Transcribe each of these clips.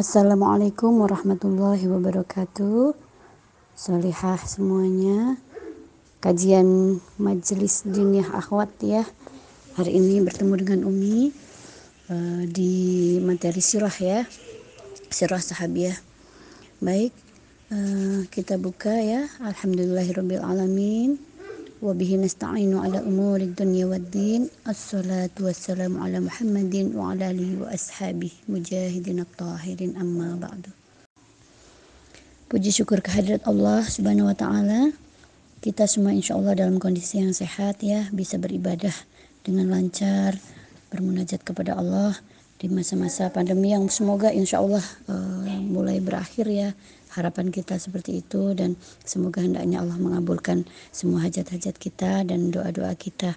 Assalamualaikum warahmatullahi wabarakatuh. Salihah semuanya. Kajian Majelis Dunia Akhwat ya. Hari ini bertemu dengan Umi uh, di materi sirah ya. Sirah sahabiah. Baik, uh, kita buka ya. Alhamdulillahirabbil alamin. وبه نستعين على أمور الدنيا والدين الصلاة والسلام على محمد وعلى آله وأصحابه مجاهدين الطاهرين أما بعد Puji syukur kehadirat Allah Subhanahu wa taala. Kita semua insya Allah dalam kondisi yang sehat ya, bisa beribadah dengan lancar, bermunajat kepada Allah di masa-masa pandemi yang semoga insya Allah uh, mulai berakhir ya harapan kita seperti itu dan semoga hendaknya Allah mengabulkan semua hajat-hajat kita dan doa-doa kita.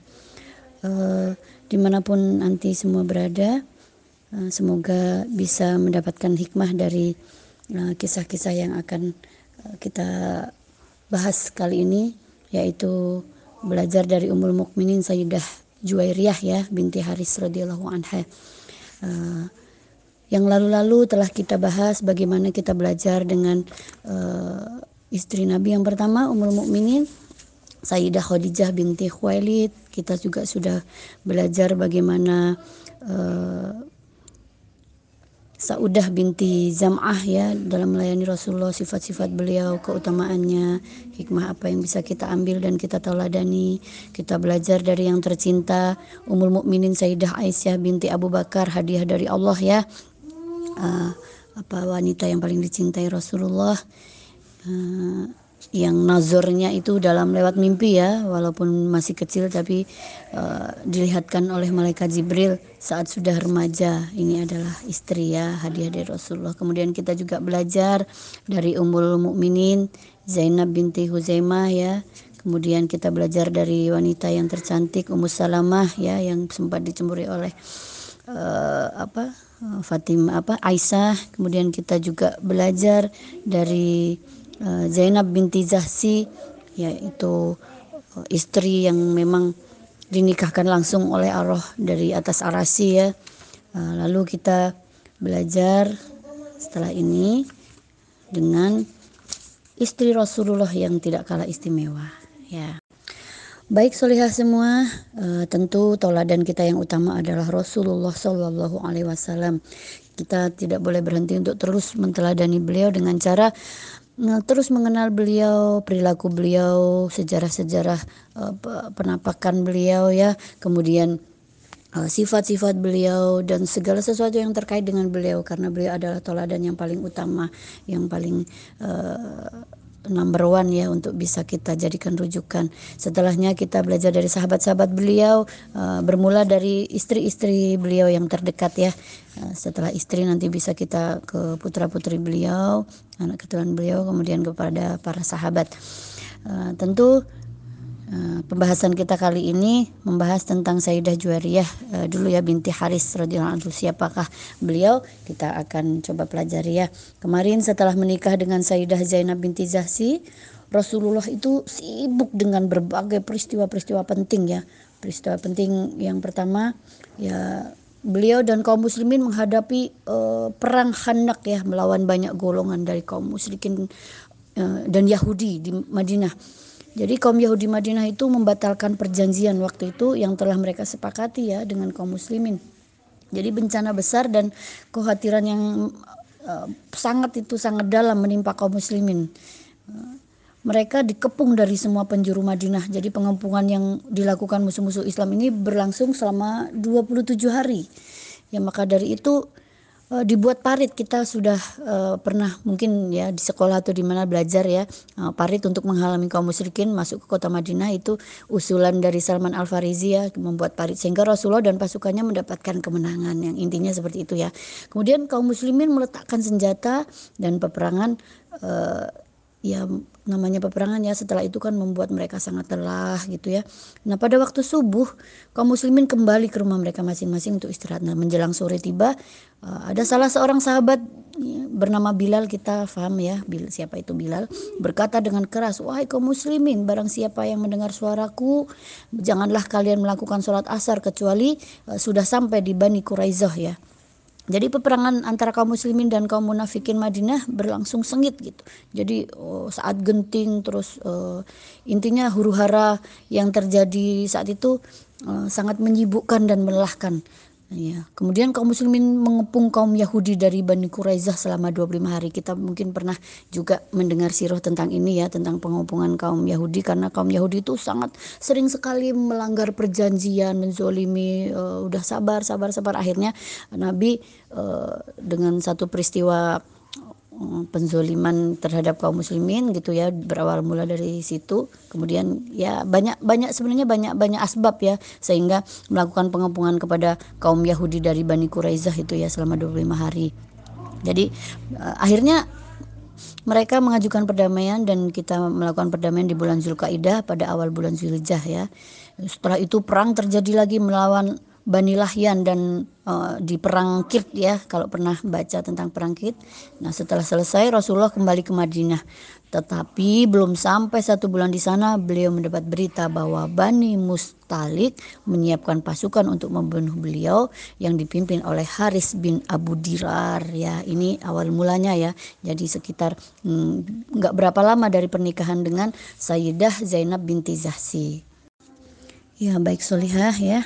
Uh, di mana pun nanti semua berada uh, semoga bisa mendapatkan hikmah dari eh, kisah-kisah yang akan kita bahas kali ini yaitu belajar dari Ummul Mukminin Sayyidah Juwairiyah ya binti Haris radhiyallahu anha. Uh, yang lalu-lalu telah kita bahas bagaimana kita belajar dengan uh, istri Nabi yang pertama Ummul Mukminin Sayyidah Khadijah binti Khuwailid. Kita juga sudah belajar bagaimana uh, Saudah binti Zam'ah ya dalam melayani Rasulullah sifat-sifat beliau keutamaannya hikmah apa yang bisa kita ambil dan kita teladani kita belajar dari yang tercinta Ummul Mukminin Sayyidah Aisyah binti Abu Bakar hadiah dari Allah ya uh, apa wanita yang paling dicintai Rasulullah? Uh, yang nazornya itu dalam lewat mimpi ya walaupun masih kecil tapi uh, dilihatkan oleh malaikat Jibril saat sudah remaja. Ini adalah istri ya hadiah dari Rasulullah. Kemudian kita juga belajar dari Ummul Mukminin Zainab binti Huzaimah ya. Kemudian kita belajar dari wanita yang tercantik Ummu Salamah ya yang sempat dicemburi oleh uh, apa Fatimah apa Aisyah. Kemudian kita juga belajar dari uh, Zainab binti Zahsi yaitu uh, istri yang memang dinikahkan langsung oleh Allah dari atas arasi ya. Uh, lalu kita belajar setelah ini dengan istri Rasulullah yang tidak kalah istimewa ya Baik solihah semua, uh, tentu tauladan kita yang utama adalah Rasulullah Shallallahu Alaihi Wasallam. Kita tidak boleh berhenti untuk terus menteladani beliau dengan cara uh, terus mengenal beliau, perilaku beliau, sejarah-sejarah uh, penampakan beliau ya, kemudian sifat-sifat beliau dan segala sesuatu yang terkait dengan beliau. Karena beliau adalah toladan yang paling utama, yang paling uh, number one ya untuk bisa kita jadikan rujukan. Setelahnya kita belajar dari sahabat-sahabat beliau, uh, bermula dari istri-istri beliau yang terdekat ya. Uh, setelah istri nanti bisa kita ke putra-putri beliau, anak keturunan beliau, kemudian kepada para sahabat. Uh, tentu pembahasan kita kali ini membahas tentang Sayyidah Juwariyah uh, dulu ya binti Haris radhiyallahu anhu. Siapakah beliau? Kita akan coba pelajari ya. Kemarin setelah menikah dengan Sayyidah Zainab binti Zahsi Rasulullah itu sibuk dengan berbagai peristiwa-peristiwa penting ya. Peristiwa penting yang pertama ya beliau dan kaum muslimin menghadapi uh, perang Khandaq ya melawan banyak golongan dari kaum musyrikin uh, dan Yahudi di Madinah jadi kaum Yahudi Madinah itu membatalkan perjanjian waktu itu yang telah mereka sepakati ya dengan kaum muslimin. Jadi bencana besar dan kekhawatiran yang uh, sangat itu sangat dalam menimpa kaum muslimin. Uh, mereka dikepung dari semua penjuru Madinah. Jadi pengepungan yang dilakukan musuh-musuh Islam ini berlangsung selama 27 hari. Ya maka dari itu uh, dibuat parit. Kita sudah uh, pernah mungkin ya di sekolah atau di mana belajar ya uh, parit untuk menghalangi kaum musyrikin masuk ke kota Madinah. Itu usulan dari Salman Al Farisi ya membuat parit. Sehingga Rasulullah dan pasukannya mendapatkan kemenangan yang intinya seperti itu ya. Kemudian kaum muslimin meletakkan senjata dan peperangan ya namanya peperangan ya setelah itu kan membuat mereka sangat lelah gitu ya. Nah pada waktu subuh kaum muslimin kembali ke rumah mereka masing-masing untuk istirahat. Nah menjelang sore tiba uh, ada salah seorang sahabat ya, bernama Bilal kita paham ya siapa itu Bilal berkata dengan keras wahai kaum muslimin barang siapa yang mendengar suaraku janganlah kalian melakukan sholat asar kecuali uh, sudah sampai di Bani Quraizah ya. Jadi peperangan antara kaum muslimin dan kaum munafikin Madinah berlangsung sengit gitu. Jadi oh, saat genting terus uh, intinya huru hara yang terjadi saat itu uh, sangat menyibukkan dan melelahkan. Ya. Kemudian kaum muslimin mengepung kaum Yahudi dari Bani Quraizah selama 25 hari. Kita mungkin pernah juga mendengar sirah tentang ini ya, tentang pengepungan kaum Yahudi karena kaum Yahudi itu sangat sering sekali melanggar perjanjian, menzolimi, uh, udah sabar, sabar, sabar. Akhirnya Nabi uh, dengan satu peristiwa penzoliman terhadap kaum muslimin gitu ya berawal mula dari situ. Kemudian ya banyak banyak sebenarnya banyak banyak asbab ya sehingga melakukan pengepungan kepada kaum Yahudi dari Bani Quraizah itu ya selama 25 hari. Jadi uh, akhirnya mereka mengajukan perdamaian dan kita melakukan perdamaian di bulan Zulkaidah pada awal bulan Zulhijjah ya. Setelah itu perang terjadi lagi melawan Bani Lahyan dan uh, di perang Kirt ya kalau pernah baca tentang perang Kirt. Nah setelah selesai Rasulullah kembali ke Madinah. Tetapi belum sampai satu bulan di sana beliau mendapat berita bahwa Bani Mustalik menyiapkan pasukan untuk membunuh beliau yang dipimpin oleh Haris bin Abu Dirar ya ini awal mulanya ya jadi sekitar hmm, nggak hmm, berapa lama dari pernikahan dengan Sayyidah Zainab binti Zahsi. Ya baik Solihah ya.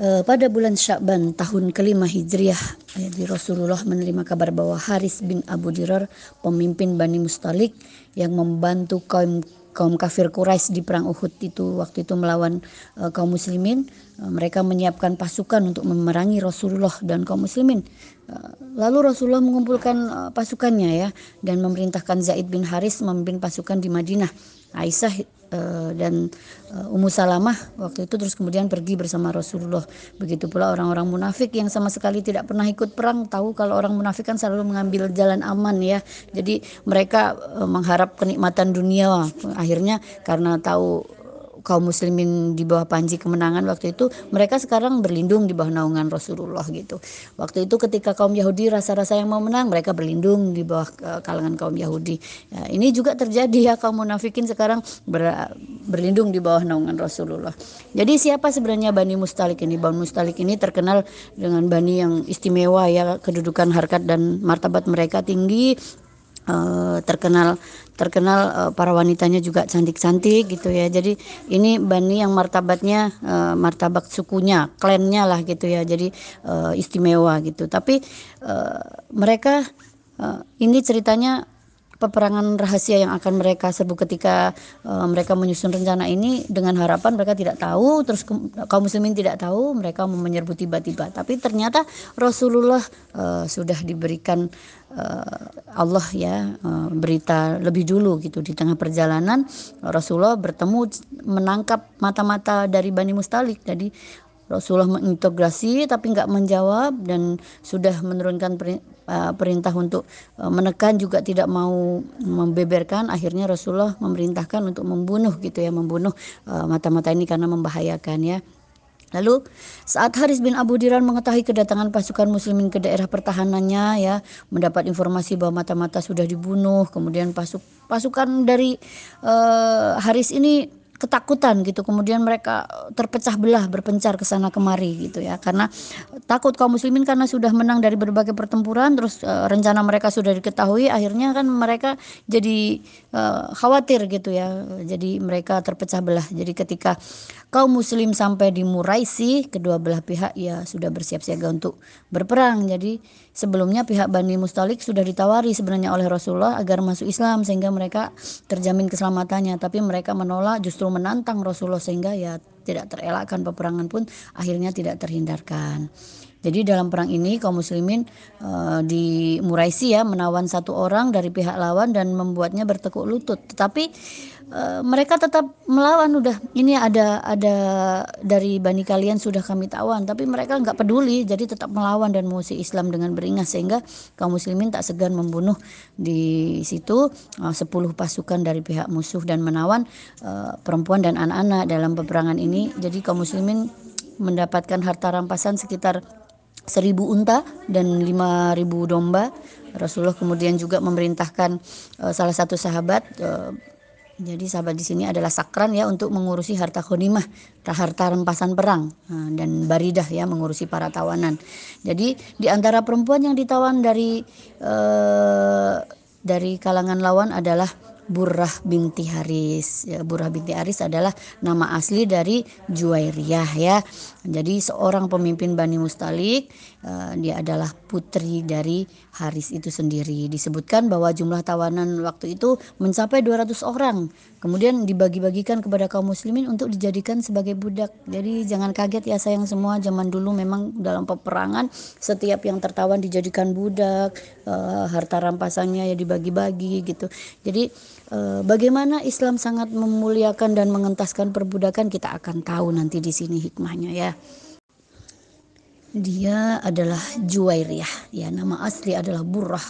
Uh, pada bulan Syakban tahun kelima Hijriah, di Rasulullah menerima kabar bahwa Haris bin Abu Dirar, pemimpin Bani Mustalik yang membantu kaum kaum kafir Quraisy di perang Uhud itu waktu itu melawan uh, kaum muslimin, uh, mereka menyiapkan pasukan untuk memerangi Rasulullah dan kaum muslimin. Uh, lalu Rasulullah mengumpulkan uh, pasukannya ya dan memerintahkan Zaid bin Haris memimpin pasukan di Madinah. Aisyah dan Ummu Salamah waktu itu terus kemudian pergi bersama Rasulullah. Begitu pula orang-orang munafik yang sama sekali tidak pernah ikut perang tahu kalau orang munafik kan selalu mengambil jalan aman ya. Jadi mereka uh, mengharap kenikmatan dunia. Akhirnya karena tahu kaum muslimin di bawah panji kemenangan waktu itu mereka sekarang berlindung di bawah naungan Rasulullah gitu. Waktu itu ketika kaum Yahudi rasa-rasa yang mau menang mereka berlindung di bawah uh, kalangan kaum Yahudi. Ya, ini juga terjadi ya kaum munafikin sekarang ber, berlindung di bawah naungan Rasulullah. Jadi siapa sebenarnya Bani Mustalik ini? Bani Mustalik ini terkenal dengan Bani yang istimewa ya kedudukan harkat dan martabat mereka tinggi uh, terkenal terkenal uh, para wanitanya juga cantik-cantik gitu ya. Jadi ini Bani yang martabatnya uh, martabat sukunya, klannya lah gitu ya. Jadi uh, istimewa gitu. Tapi uh, mereka uh, ini ceritanya peperangan rahasia yang akan mereka serbu ketika uh, mereka menyusun rencana ini dengan harapan mereka tidak tahu terus kaum muslimin tidak tahu mereka mau menyerbu tiba-tiba tapi ternyata Rasulullah uh, sudah diberikan Allah ya uh, berita lebih dulu gitu di tengah perjalanan Rasulullah bertemu menangkap mata-mata dari Bani Mustalik. Jadi Rasulullah mengintegrasi tapi nggak menjawab dan sudah menurunkan uh, perintah untuk menekan juga tidak mau membeberkan. Akhirnya Rasulullah memerintahkan untuk membunuh gitu ya membunuh uh, mata-mata ini karena membahayakan ya Lalu saat Haris bin Abu Diran mengetahui kedatangan pasukan muslimin ke daerah pertahanannya ya, mendapat informasi bahwa mata-mata sudah dibunuh, kemudian pasuk pasukan dari uh, Haris ini ketakutan gitu. Kemudian mereka terpecah belah berpencar ke sana kemari gitu ya. Karena takut kaum muslimin karena sudah menang dari berbagai pertempuran terus e, rencana mereka sudah diketahui akhirnya kan mereka jadi e, khawatir gitu ya. Jadi mereka terpecah belah. Jadi ketika kaum muslim sampai di Muraisi kedua belah pihak ya sudah bersiap siaga untuk berperang. Jadi sebelumnya pihak Bani Mustalik sudah ditawari sebenarnya oleh Rasulullah agar masuk Islam sehingga mereka terjamin keselamatannya. Tapi mereka menolak justru menantang Rasulullah sehingga ya tidak terelakkan peperangan pun akhirnya tidak terhindarkan. Jadi dalam perang ini kaum muslimin uh, di Muraisi ya menawan satu orang dari pihak lawan dan membuatnya bertekuk lutut. Tetapi uh, mereka tetap melawan udah ini ada ada dari bani kalian sudah kami tawan tapi mereka nggak peduli jadi tetap melawan dan mengusir Islam dengan beringas sehingga kaum muslimin tak segan membunuh di situ uh, 10 pasukan dari pihak musuh dan menawan uh, perempuan dan anak-anak dalam peperangan ini. Jadi kaum muslimin mendapatkan harta rampasan sekitar seribu unta dan lima ribu domba. Rasulullah kemudian juga memerintahkan uh, salah satu sahabat uh, Jadi sahabat di sini adalah sakran ya untuk mengurusi harta khonimah, harta rampasan perang nah, dan baridah ya mengurusi para tawanan. Jadi di antara perempuan yang ditawan dari eh, dari kalangan lawan adalah Burrah binti Haris. Ya, Burrah binti Haris adalah nama asli dari Juwairiyah ya. Jadi seorang pemimpin Bani Mustalik, uh, dia adalah putri dari Haris itu sendiri. Disebutkan bahwa jumlah tawanan waktu itu mencapai 200 orang. Kemudian dibagi-bagikan kepada kaum muslimin untuk dijadikan sebagai budak. Jadi jangan kaget ya sayang semua zaman dulu memang dalam peperangan setiap yang tertawan dijadikan budak, uh, harta rampasannya ya dibagi-bagi gitu. Jadi bagaimana Islam sangat memuliakan dan mengentaskan perbudakan kita akan tahu nanti di sini hikmahnya ya. Dia adalah Juwairiyah, ya nama asli adalah Burrah.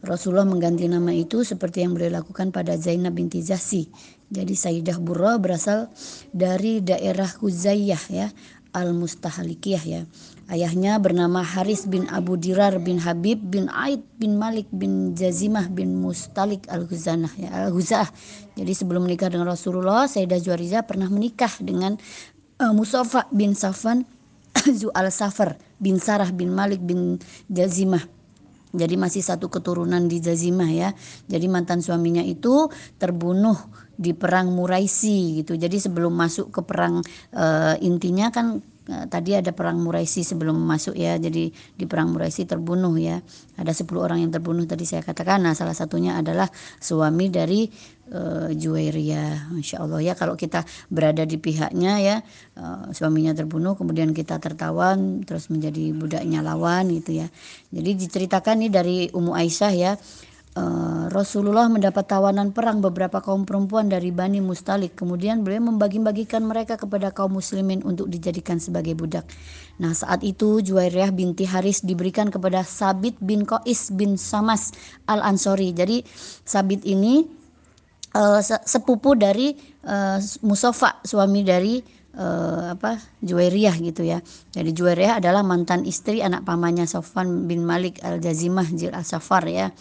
Rasulullah mengganti nama itu seperti yang beliau lakukan pada Zainab binti Zasi. Jadi Sayyidah Burrah berasal dari daerah Huzayyah ya, Al-Mustahalikiyah ya. Ayahnya bernama Haris bin Abu Dirar bin Habib bin Aid bin Malik bin Jazimah bin Mustalik al-Ghuzanah ya al-Ghuzah. Jadi sebelum menikah dengan Rasulullah, Sayyidah Juwariza pernah menikah dengan uh, Musafa bin Safan Zu al-Safar bin Sarah bin Malik bin Jazimah. Jadi masih satu keturunan di Jazimah ya. Jadi mantan suaminya itu terbunuh di perang Muraisi gitu. Jadi sebelum masuk ke perang uh, intinya kan tadi ada perang Muraisi sebelum masuk ya. Jadi di perang Muraisi terbunuh ya. Ada 10 orang yang terbunuh tadi saya katakan. Nah, salah satunya adalah suami dari uh, Juwairia. Masya Allah ya kalau kita berada di pihaknya ya uh, suaminya terbunuh kemudian kita tertawan terus menjadi budaknya lawan gitu ya. Jadi diceritakan nih dari Ummu Aisyah ya Eh, Rasulullah mendapat tawanan perang beberapa kaum perempuan dari Bani Mustalik. Kemudian beliau membagi-bagikan mereka kepada kaum muslimin untuk dijadikan sebagai budak. Nah saat itu Juwairiyah binti Haris diberikan kepada Sabit bin Qais bin Samas al-Ansori. Jadi Sabit ini uh, sepupu dari uh, Musofa, suami dari uh, apa Juwairiyah gitu ya. Jadi Juwairiyah adalah mantan istri anak pamannya Sofan bin Malik al-Jazimah Jil al-Safar ya.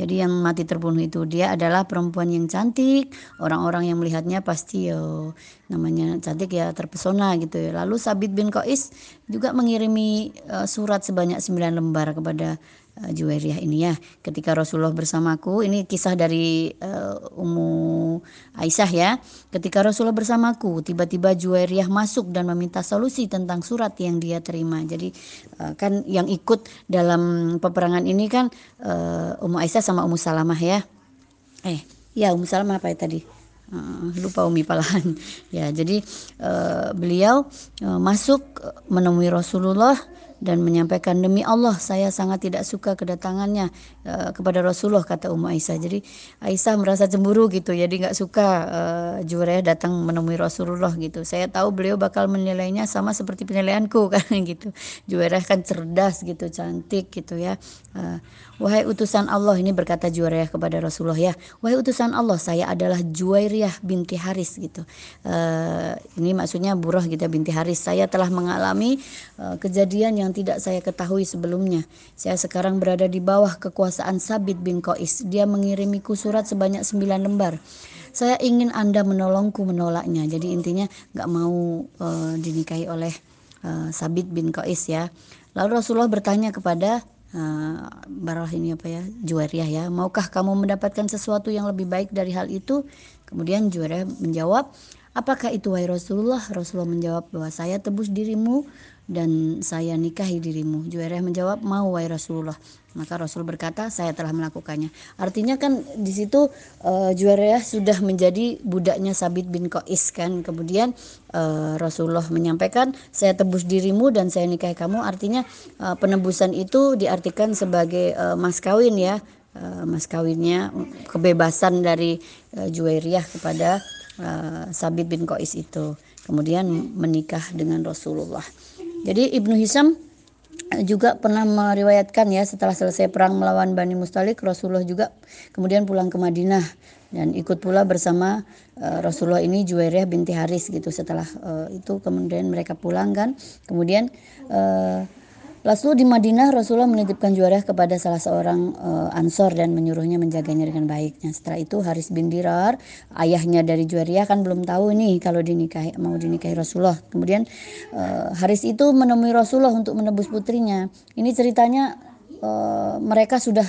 Jadi yang mati terbunuh itu dia adalah perempuan yang cantik. Orang-orang yang melihatnya pasti yo namanya cantik ya terpesona gitu ya. Lalu Sabit bin Qais juga mengirimi uh, surat sebanyak 9 lembar kepada Juwairiyah ini ya. Ketika Rasulullah bersamaku, ini kisah dari uh, Ummu Aisyah ya. Ketika Rasulullah bersamaku, tiba-tiba Juwairiyah masuk dan meminta solusi tentang surat yang dia terima. Jadi uh, kan yang ikut dalam peperangan ini kan uh, Ummu Aisyah sama Ummu Salamah ya. Eh, ya Ummu Salamah apa ya tadi? Uh, lupa Umi Palahan ya jadi uh, beliau uh, masuk menemui Rasulullah dan menyampaikan demi Allah saya sangat tidak suka kedatangannya uh, kepada Rasulullah kata Ummu Aisyah. Jadi Aisyah merasa cemburu gitu jadi nggak suka uh, Juwairiyah datang menemui Rasulullah gitu. Saya tahu beliau bakal menilainya sama seperti penilaianku kan gitu. Juwairiyah kan cerdas gitu, cantik gitu ya. Uh, Wahai utusan Allah ini berkata Juwairiyah kepada Rasulullah ya. Wahai utusan Allah saya adalah Juwairiyah binti Haris gitu. Uh, ini maksudnya Burah gitu ya, binti Haris. Saya telah mengalami uh, kejadian yang tidak saya ketahui sebelumnya. Saya sekarang berada di bawah kekuasaan Sabit bin Qais. Dia mengirimiku surat sebanyak sembilan lembar. Saya ingin Anda menolongku menolaknya. Jadi intinya nggak mau uh, dinikahi oleh uh, Sabit bin Qais ya. Lalu Rasulullah bertanya kepada uh, Barah ini apa ya Juwariyah ya maukah kamu mendapatkan sesuatu yang lebih baik dari hal itu kemudian Juwariyah menjawab apakah itu wahai Rasulullah Rasulullah menjawab bahwa saya tebus dirimu dan saya nikahi dirimu. Juwairiyah menjawab, mau wahai Rasulullah. Maka Rasul berkata, saya telah melakukannya. Artinya kan di situ uh, Juwairiyah sudah menjadi budaknya Sabit bin Qais kan. Kemudian uh, Rasulullah menyampaikan, saya tebus dirimu dan saya nikahi kamu. Artinya uh, penebusan itu diartikan sebagai uh, mas kawin ya. Uh, mas kawinnya kebebasan dari uh, Juwairiyah kepada uh, Sabit bin Qais itu. Kemudian menikah dengan Rasulullah. Jadi Ibnu Hisam eh, juga pernah meriwayatkan ya setelah selesai perang melawan Bani Mustalik Rasulullah juga kemudian pulang ke Madinah dan ikut pula bersama uh, Rasulullah ini Juwairiyah binti Haris gitu setelah uh, itu kemudian mereka pulang kan kemudian uh, Lalu di Madinah Rasulullah menitipkan Juwairiyah kepada salah seorang uh, Ansor dan menyuruhnya menjaganya dengan baik. Setelah itu Haris bin Dirar, ayahnya dari Juwairiyah kan belum tahu nih kalau dinikahi mau dinikahi Rasulullah. Kemudian uh, Haris itu menemui Rasulullah untuk menebus putrinya. Ini ceritanya Uh, mereka sudah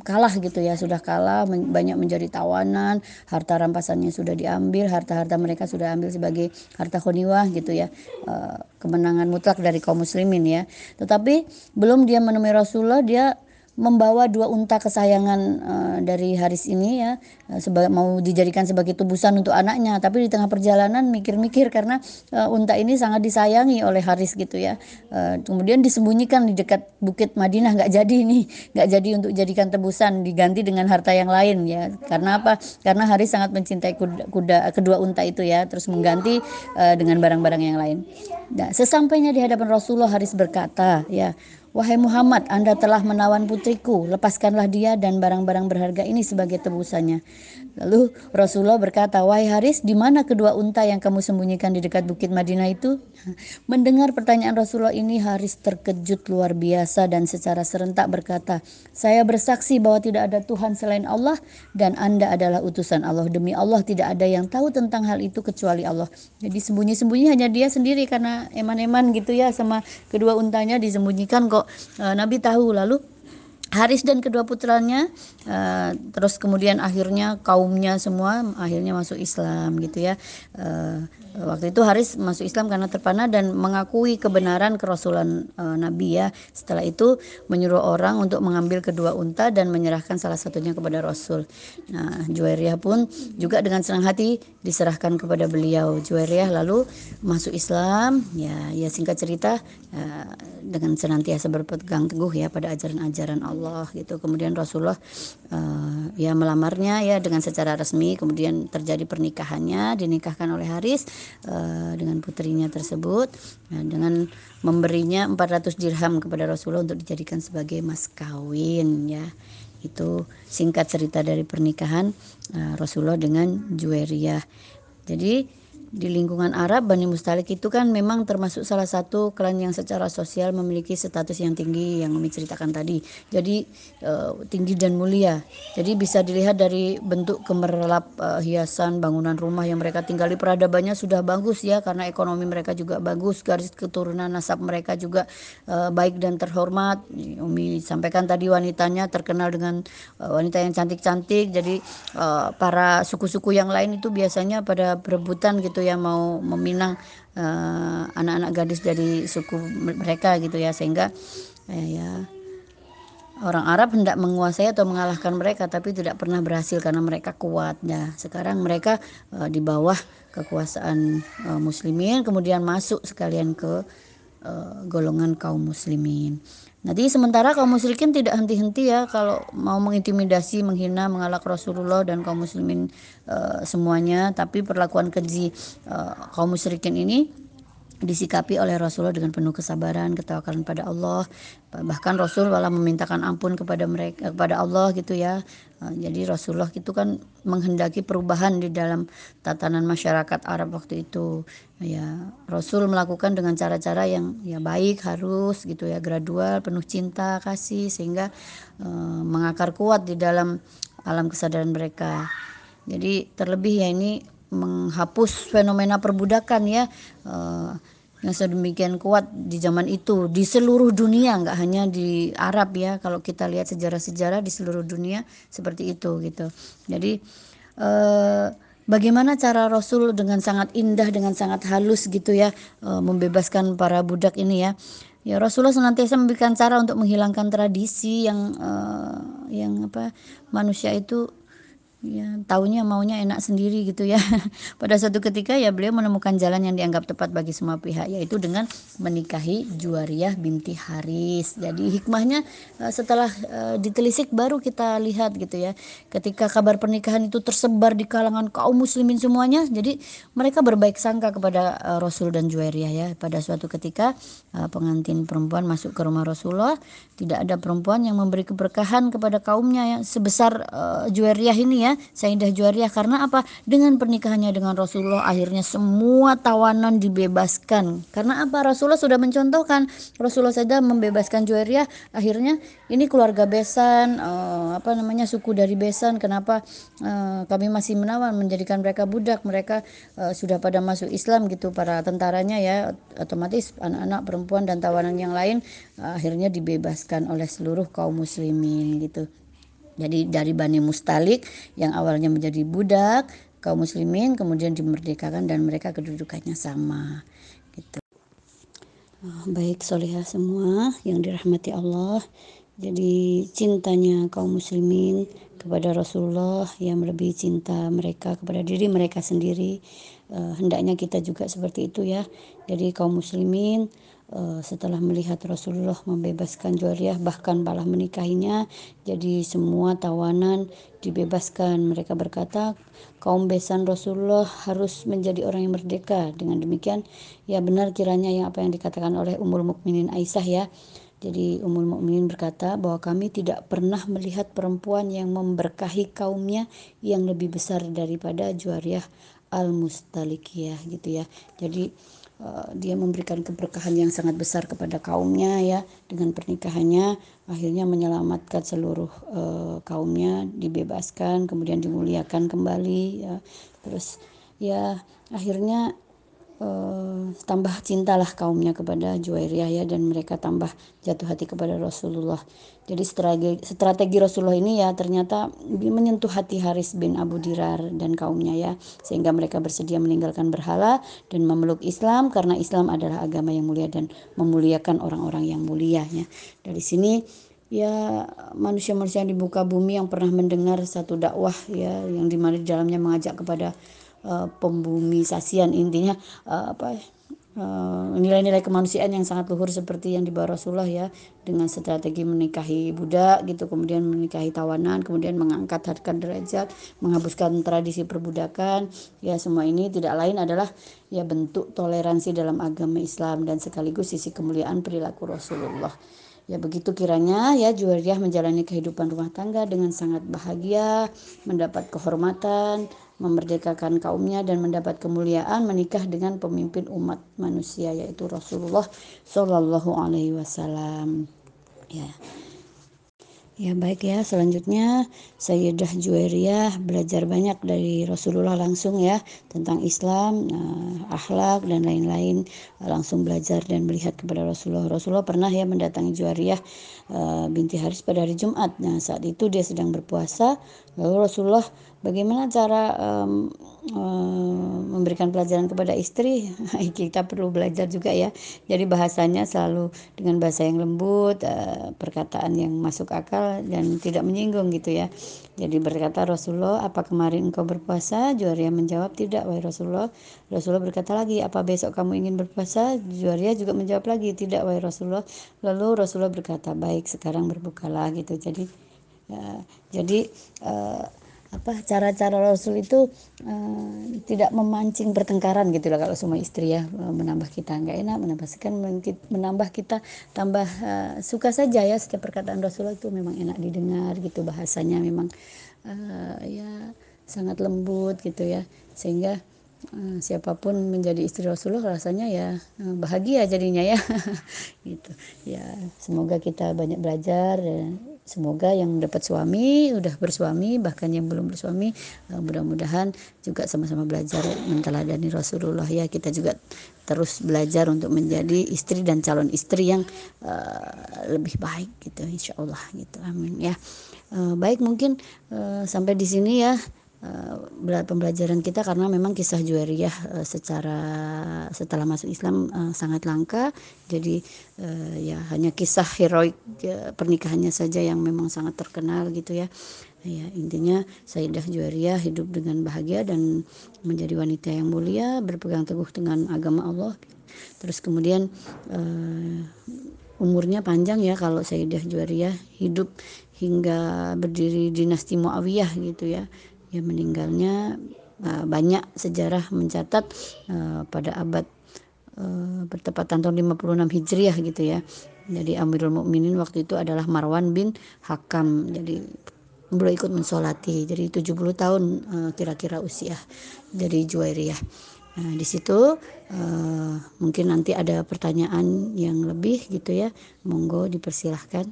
kalah gitu ya, sudah kalah men banyak menjadi tawanan, harta rampasannya sudah diambil, harta-harta mereka sudah ambil sebagai harta khoniwah gitu ya, uh, kemenangan mutlak dari kaum muslimin ya. Tetapi belum dia menemui Rasulullah, dia membawa dua unta kesayangan uh, dari Haris ini ya uh, sebagai mau dijadikan sebagai tubusan untuk anaknya. Tapi di tengah perjalanan mikir-mikir karena uh, unta ini sangat disayangi oleh Haris gitu ya. Uh, kemudian disembunyikan di dekat bukit Madinah. Nggak jadi nih nggak jadi untuk jadikan tebusan diganti dengan harta yang lain ya. Karena apa? Karena Haris sangat mencintai kuda, kuda kedua unta itu ya terus mengganti uh, dengan barang-barang yang lain. Nah, sesampainya di hadapan Rasulullah Haris berkata ya Wahai Muhammad, Anda telah menawan putriku, lepaskanlah dia dan barang-barang berharga ini sebagai tebusannya. Lalu Rasulullah berkata, Wahai Haris, di mana kedua unta yang kamu sembunyikan di dekat bukit Madinah itu? Mendengar pertanyaan Rasulullah ini, Haris terkejut luar biasa dan secara serentak berkata, Saya bersaksi bahwa tidak ada Tuhan selain Allah dan Anda adalah utusan Allah. Demi Allah tidak ada yang tahu tentang hal itu kecuali Allah. Jadi sembunyi-sembunyi hanya dia sendiri karena eman-eman gitu ya sama kedua untanya disembunyikan kok uh, Nabi tahu. Lalu Haris dan kedua putranya uh, terus kemudian akhirnya kaumnya semua akhirnya masuk Islam gitu ya. Uh, waktu itu Haris masuk Islam karena terpana dan mengakui kebenaran kerasulan uh, Nabi ya. Setelah itu menyuruh orang untuk mengambil kedua unta dan menyerahkan salah satunya kepada Rasul. Nah Juwairiyah pun juga dengan senang hati diserahkan kepada beliau. Juwairiyah lalu masuk Islam. Ya ya singkat cerita uh, dengan senantiasa berpegang teguh ya pada ajaran-ajaran Allah gitu. Kemudian Rasulullah uh, ya melamarnya ya dengan secara resmi. Kemudian terjadi pernikahannya dinikahkan oleh Haris uh, dengan putrinya tersebut uh, dengan memberinya 400 dirham kepada Rasulullah untuk dijadikan sebagai mas kawin ya. Itu singkat cerita dari pernikahan uh, Rasulullah dengan Juwairiyah. Jadi di lingkungan Arab Bani Mustalik itu kan memang termasuk salah satu klan yang secara sosial memiliki status yang tinggi yang Umi ceritakan tadi. Jadi uh, tinggi dan mulia. Jadi bisa dilihat dari bentuk kemerlap uh, hiasan bangunan rumah yang mereka tinggali peradabannya sudah bagus ya karena ekonomi mereka juga bagus, garis keturunan nasab mereka juga uh, baik dan terhormat. Umi sampaikan tadi wanitanya terkenal dengan wanita yang cantik-cantik. Jadi para suku-suku yang lain itu biasanya pada perebutan gitu yang mau meminang eh, anak-anak uh, gadis dari suku mereka gitu ya sehingga eh, ya orang Arab hendak menguasai atau mengalahkan mereka tapi tidak pernah berhasil karena mereka kuat. Ya sekarang mereka uh, di bawah kekuasaan uh, muslimin kemudian masuk sekalian ke uh, golongan kaum muslimin Nanti sementara kaum musyrikin tidak henti-henti ya kalau mau mengintimidasi, menghina, mengalak Rasulullah dan kaum muslimin uh, semuanya, tapi perlakuan keji uh, kaum musyrikin ini disikapi oleh Rasulullah dengan penuh kesabaran, ketawakalan pada Allah. Bahkan Rasul malah memintakan ampun kepada mereka kepada Allah gitu ya. Eh, jadi Rasulullah itu kan menghendaki perubahan di dalam tatanan masyarakat Arab waktu itu. Ya, Rasul melakukan dengan cara-cara yang ya baik harus gitu ya, gradual, penuh cinta, kasih sehingga uh, mengakar kuat di dalam alam kesadaran mereka. Jadi terlebih ya ini menghapus fenomena perbudakan ya. Uh, yang sedemikian kuat di zaman itu di seluruh dunia nggak hanya di Arab ya. Kalau kita lihat sejarah-sejarah di seluruh dunia seperti itu gitu. Jadi uh, bagaimana cara Rasul dengan sangat indah dengan sangat halus gitu ya uh, membebaskan para budak ini ya. Ya Rasulullah senantiasa memberikan cara untuk menghilangkan tradisi yang yang apa manusia itu ya taunya maunya enak sendiri gitu ya. Pada suatu ketika ya beliau menemukan jalan yang dianggap tepat bagi semua pihak yaitu dengan menikahi Juwariyah binti Haris. Jadi hikmahnya eh, setelah uh, ditelisik baru kita lihat gitu ya. Ketika kabar pernikahan itu tersebar di kalangan kaum muslimin semuanya jadi mereka berbaik sangka kepada uh, Rasul dan Juwariyah ya. Pada suatu ketika pengantin perempuan masuk ke rumah Rasulullah tidak ada perempuan yang memberi keberkahan kepada kaumnya yang sebesar Juwariyah ini ya Sayyidah Juwariyah karena apa? Dengan pernikahannya dengan Rasulullah akhirnya semua tawanan dibebaskan. Karena apa? Rasulullah sudah mencontohkan. Rasulullah saja membebaskan Juwariyah akhirnya ini keluarga besan uh, apa namanya suku dari besan. Kenapa? Uh, kami masih menawan menjadikan mereka budak. Mereka uh, sudah pada masuk Islam gitu para tentaranya ya. Otomatis anak-anak perempuan dan tawanan yang lain akhirnya dibebaskan oleh seluruh kaum muslimin gitu jadi dari Bani Mustalik yang awalnya menjadi budak kaum muslimin kemudian dimerdekakan dan mereka kedudukannya sama gitu. Oh, baik solihah semua yang dirahmati Allah. Jadi cintanya kaum muslimin kepada Rasulullah yang lebih cinta mereka kepada diri mereka sendiri. Uh, hendaknya kita juga seperti itu ya. Jadi kaum muslimin setelah melihat Rasulullah membebaskan Juwariyah bahkan malah menikahinya jadi semua tawanan dibebaskan. Mereka berkata kaum besan Rasulullah harus menjadi orang yang merdeka. Dengan demikian ya benar kiranya yang apa yang dikatakan oleh Ummul Mukminin Aisyah ya. Jadi Ummul Mukminin berkata bahwa kami tidak pernah melihat perempuan yang memberkahi kaumnya yang lebih besar daripada Juwariyah Al-Mustalikiyah gitu ya. Jadi dia memberikan keberkahan yang sangat besar kepada kaumnya ya dengan pernikahannya akhirnya menyelamatkan seluruh uh, kaumnya dibebaskan kemudian dimuliakan kembali ya terus ya akhirnya uh, tambah cintalah kaumnya kepada Juwairiyah ya dan mereka tambah jatuh hati kepada Rasulullah. Jadi strategi, strategi Rasulullah ini ya ternyata menyentuh hati Haris bin Abu Dirar dan kaumnya ya sehingga mereka bersedia meninggalkan berhala dan memeluk Islam karena Islam adalah agama yang mulia dan memuliakan orang-orang yang mulia ya. Dari sini ya manusia-manusia di muka bumi yang pernah mendengar satu dakwah ya yang di mana di dalamnya mengajak kepada uh, pembumisasian intinya uh, apa uh, nilai-nilai kemanusiaan yang sangat luhur seperti yang dibawa Rasulullah ya dengan strategi menikahi budak gitu kemudian menikahi tawanan kemudian mengangkat harga derajat menghapuskan tradisi perbudakan. Ya semua ini tidak lain adalah ya bentuk toleransi dalam agama Islam dan sekaligus sisi kemuliaan perilaku Rasulullah. Ya begitu kiranya ya Juwariyah menjalani kehidupan rumah tangga dengan sangat bahagia, mendapat kehormatan, memerdekakan kaumnya dan mendapat kemuliaan menikah dengan pemimpin umat manusia yaitu Rasulullah Shallallahu Alaihi Wasallam. Ya. Ya baik ya selanjutnya Sayyidah Juwairiyah belajar banyak dari Rasulullah langsung ya tentang Islam, uh, akhlak dan lain-lain langsung belajar dan melihat kepada Rasulullah. Rasulullah pernah ya mendatangi Juwairiyah uh, binti Haris pada hari Jumat. Nah saat itu dia sedang berpuasa lalu Rasulullah bagaimana cara um, memberikan pelajaran kepada istri kita perlu belajar juga ya. Jadi bahasanya selalu dengan bahasa yang lembut uh, perkataan yang masuk akal dan tidak menyinggung gitu ya. Jadi berkata Rasulullah apa kemarin engkau berpuasa? Juwaria menjawab tidak wahai Rasulullah. Rasulullah berkata lagi apa besok kamu ingin berpuasa? Juwaria juga menjawab lagi tidak wahai Rasulullah. Lalu Rasulullah berkata baik sekarang berbukalah gitu. Jadi uh, jadi uh, apa cara-cara Rasul itu uh, tidak memancing pertengkaran gitu lah kalau semua istri ya uh, menambah kita nggak enak menambah sekian menambah kita tambah uh, suka saja ya setiap perkataan Rasulullah itu memang enak didengar gitu bahasanya memang uh, ya sangat lembut gitu ya sehingga uh, siapa pun menjadi istri Rasulullah rasanya ya uh, bahagia jadinya ya gitu. Ya semoga kita banyak belajar semoga yang dapat suami udah bersuami bahkan yang belum bersuami uh, mudah-mudahan juga sama-sama belajar menteladani Rasulullah ya. Kita juga terus belajar untuk menjadi istri dan calon istri yang uh, lebih baik gitu insya Allah gitu. Amin ya. Uh, baik mungkin uh, sampai di sini ya pembelajaran kita karena memang kisah Juwariyah uh, secara setelah masuk Islam uh, sangat langka. Jadi ya hanya kisah heroik uh, pernikahannya saja yang memang sangat terkenal gitu ya. Ya intinya Sayyidah Juwariyah hidup dengan bahagia dan menjadi wanita yang mulia berpegang teguh dengan agama Allah. Terus kemudian uh, umurnya panjang ya kalau Sayyidah Juwariyah hidup hingga berdiri dinasti Muawiyah gitu ya ya meninggalnya uh, banyak sejarah mencatat uh, pada abad uh, bertepatan tahun 56 Hijriah gitu ya. Jadi Amirul Mukminin waktu itu adalah Marwan bin Hakam. Jadi beliau ikut mensolati jadi 70 tahun kira-kira usia dari Juwairiyah nah di situ uh, mungkin nanti ada pertanyaan yang lebih gitu ya monggo dipersilahkan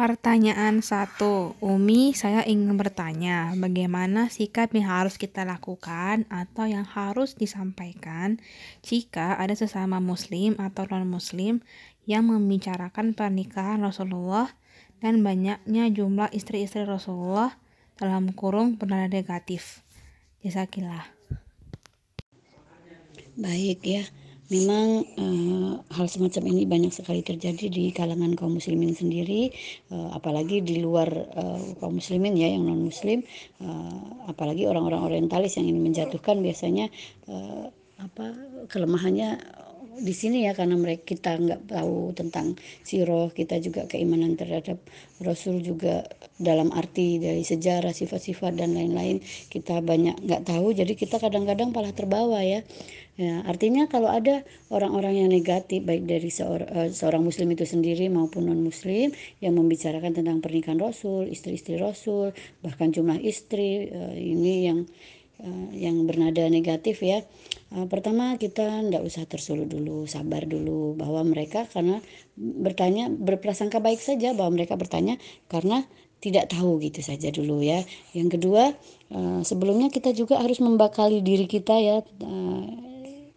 Pertanyaan satu, Umi, saya ingin bertanya, bagaimana sikap yang harus kita lakukan atau yang harus disampaikan jika ada sesama muslim atau non-muslim yang membicarakan pernikahan Rasulullah dan banyaknya jumlah istri-istri Rasulullah dalam kurung bernada negatif. Jazakillah. Baik ya. Memang uh, hal semacam ini banyak sekali terjadi di kalangan kaum muslimin sendiri, uh, apalagi di luar uh, kaum muslimin ya yang non muslim, apalagi orang-orang orientalis yang ingin menjatuhkan biasanya apa kelemahannya di sini ya karena mereka kita nggak tahu tentang siroh kita juga keimanan terhadap Rasul juga dalam arti dari sejarah sifat-sifat dan lain-lain kita banyak nggak tahu. Jadi kita kadang-kadang malah terbawa ya. Ya, artinya kalau ada orang-orang yang negatif baik dari seor, uh, seorang muslim itu sendiri maupun non muslim yang membicarakan tentang pernikahan Rasul, istri-istri Rasul, bahkan jumlah istri uh, ini yang yang bernada negatif ya. Uh, pertama kita tidak usah tersulut dulu, sabar dulu bahwa mereka karena bertanya berprasangka baik saja bahwa mereka bertanya karena tidak tahu gitu saja dulu ya. Yang kedua, uh, sebelumnya kita juga harus membakali diri kita ya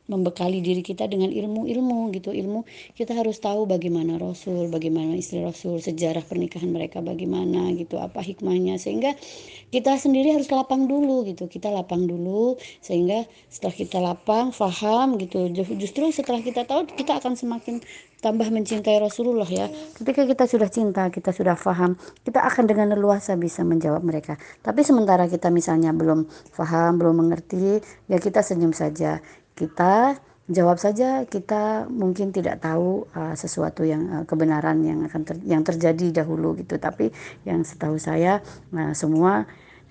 membekali diri kita dengan ilmu-ilmu gitu. Ilmu kita harus tahu bagaimana Rasul bagaimana istri Rasul sejarah pernikahan mereka bagaimana gitu apa hikmahnya. Sehingga kita sendiri harus lapang dulu gitu. Kita lapang dulu sehingga setelah kita lapang faham gitu. Justru setelah kita tahu kita akan semakin tambah mencintai Rasulullah ya. Ketika kita sudah cinta kita sudah faham kita akan dengan leluasa bisa menjawab mereka. Tapi sementara kita misalnya belum faham belum mengerti ya kita senyum saja kita jawab saja. Kita mungkin tidak tahu uh, sesuatu yang uh, kebenaran yang akan ter, yang terjadi dahulu gitu. Tapi yang setahu saya uh, semua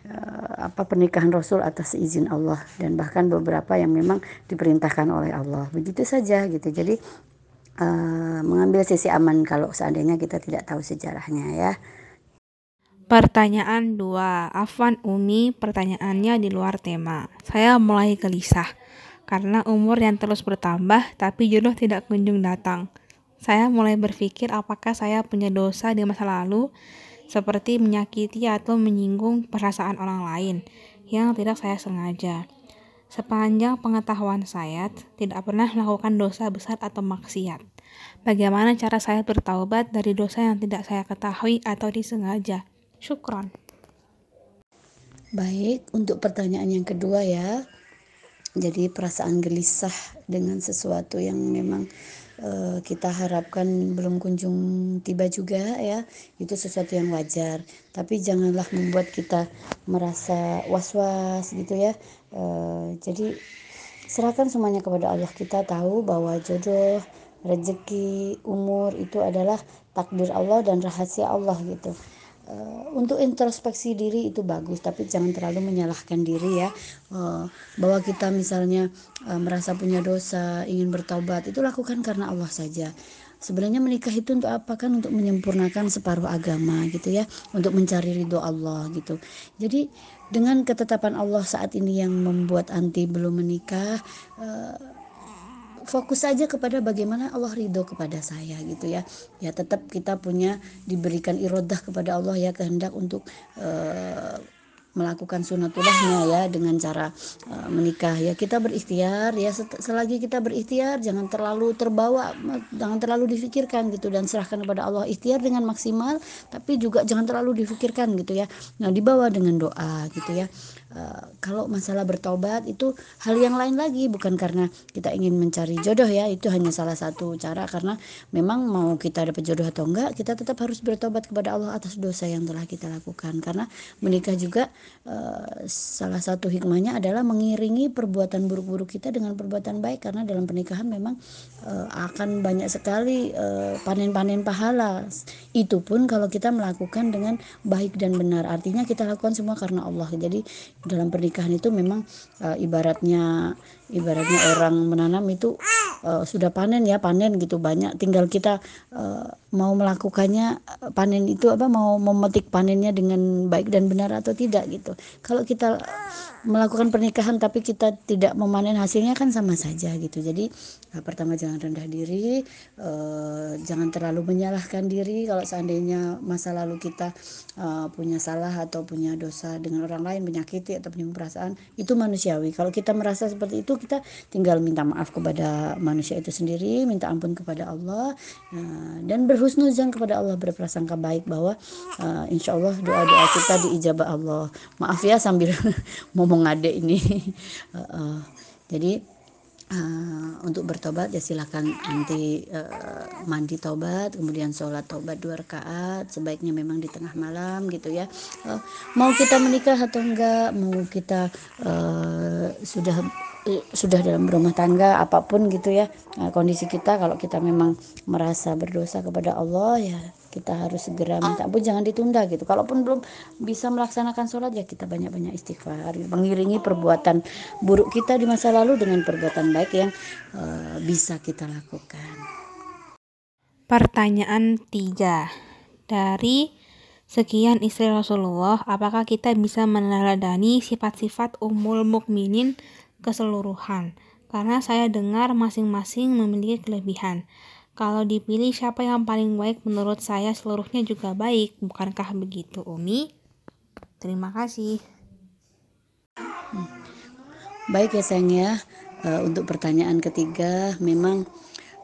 uh, apa pernikahan Rasul atas izin Allah dan bahkan beberapa yang memang diperintahkan oleh Allah. Begitu saja gitu. Jadi uh, mengambil sisi aman kalau seandainya kita tidak tahu sejarahnya ya. Pertanyaan 2. Afwan Umi, pertanyaannya di luar tema. Saya mulai gelisah karena umur yang terus bertambah tapi jodoh tidak kunjung datang. Saya mulai berpikir apakah saya punya dosa di masa lalu seperti menyakiti atau menyinggung perasaan orang lain yang tidak saya sengaja. Sepanjang pengetahuan saya, tidak pernah melakukan dosa besar atau maksiat. Bagaimana cara saya bertaubat dari dosa yang tidak saya ketahui atau disengaja? Syukron. Baik, untuk pertanyaan yang kedua ya, jadi perasaan gelisah dengan sesuatu yang memang uh, kita harapkan belum kunjung tiba juga ya itu sesuatu yang wajar. Tapi janganlah membuat kita merasa was-was gitu ya. Uh, jadi serahkan semuanya kepada Allah. Kita tahu bahwa jodoh rezeki umur itu adalah takdir Allah dan rahasia Allah gitu uh, untuk introspeksi diri itu bagus tapi jangan terlalu menyalahkan diri ya. Uh, bahwa kita misalnya uh, merasa punya dosa ingin bertobat itu lakukan karena Allah saja. Sebenarnya menikah itu untuk apa? Kan untuk menyempurnakan separuh agama gitu ya untuk mencari ridho Allah gitu. Jadi dengan ketetapan Allah saat ini yang membuat anti belum menikah uh, fokus saja kepada bagaimana Allah ridho kepada saya gitu ya. Ya tetap kita punya diberikan irodah kepada Allah ya kehendak untuk uh, melakukan sunatullahnya ya dengan cara uh, menikah ya. Kita berikhtiar ya selagi kita berikhtiar jangan terlalu terbawa jangan terlalu difikirkan gitu dan serahkan kepada Allah. Ikhtiar dengan maksimal tapi juga jangan terlalu difikirkan gitu ya. Nah dibawa dengan doa gitu ya Uh, kalau masalah bertobat itu hal yang lain lagi bukan karena kita ingin mencari jodoh ya itu hanya salah satu cara. Karena memang mau kita dapat jodoh atau enggak kita tetap harus bertobat kepada Allah atas dosa yang telah kita lakukan. Karena menikah juga uh, salah satu hikmahnya adalah mengiringi perbuatan buruk-buruk kita dengan perbuatan baik. Karena dalam pernikahan memang uh, akan banyak sekali panen-panen pahala. Itu pun kalau kita melakukan dengan baik dan benar. Artinya kita lakukan semua karena Allah. Jadi dalam pernikahan itu memang uh, ibaratnya ibaratnya orang menanam itu uh, sudah panen ya panen gitu banyak. Tinggal kita uh, mau melakukannya panen itu apa mau memetik panennya dengan baik dan benar atau tidak gitu. Kalau kita melakukan pernikahan tapi kita tidak memanen hasilnya kan sama saja gitu. Jadi uh, pertama jangan rendah diri uh, jangan terlalu menyalahkan diri. Kalau seandainya masa lalu kita uh, punya salah atau punya dosa dengan orang lain menyakiti atau punya perasaan itu manusiawi. Kalau kita merasa seperti itu kita tinggal minta maaf kepada manusia itu sendiri minta ampun kepada Allah uh, dan berhusnuzan kepada Allah berprasangka baik bahwa uh, insya Allah doa doa kita diijabah Allah. Maaf ya sambil mau ngade ini. Uh, uh, jadi Uh, untuk bertobat ya silakan nanti uh, mandi tobat kemudian sholat tobat dua rakaat sebaiknya memang di tengah malam gitu ya. Uh, mau kita menikah atau enggak mau kita uh, sudah sudah dalam rumah tangga apa pun gitu ya. Nah, kondisi kita kalau kita memang merasa berdosa kepada Allah ya kita harus segera minta ampun jangan ditunda gitu. Kalaupun belum bisa melaksanakan sholat ya kita banyak-banyak istighfar. Mengiringi perbuatan buruk kita di masa lalu dengan perbuatan baik yang uh, bisa kita lakukan. Pertanyaan tiga. Dari sekian istri Rasulullah apakah kita bisa meneladani sifat-sifat umul mukminin keseluruhan, karena saya dengar masing-masing memiliki kelebihan. Kalau dipilih siapa yang paling baik menurut saya seluruhnya juga baik, bukankah begitu Umi? Terima kasih. Baik ya sayang ya, uh, untuk pertanyaan ketiga memang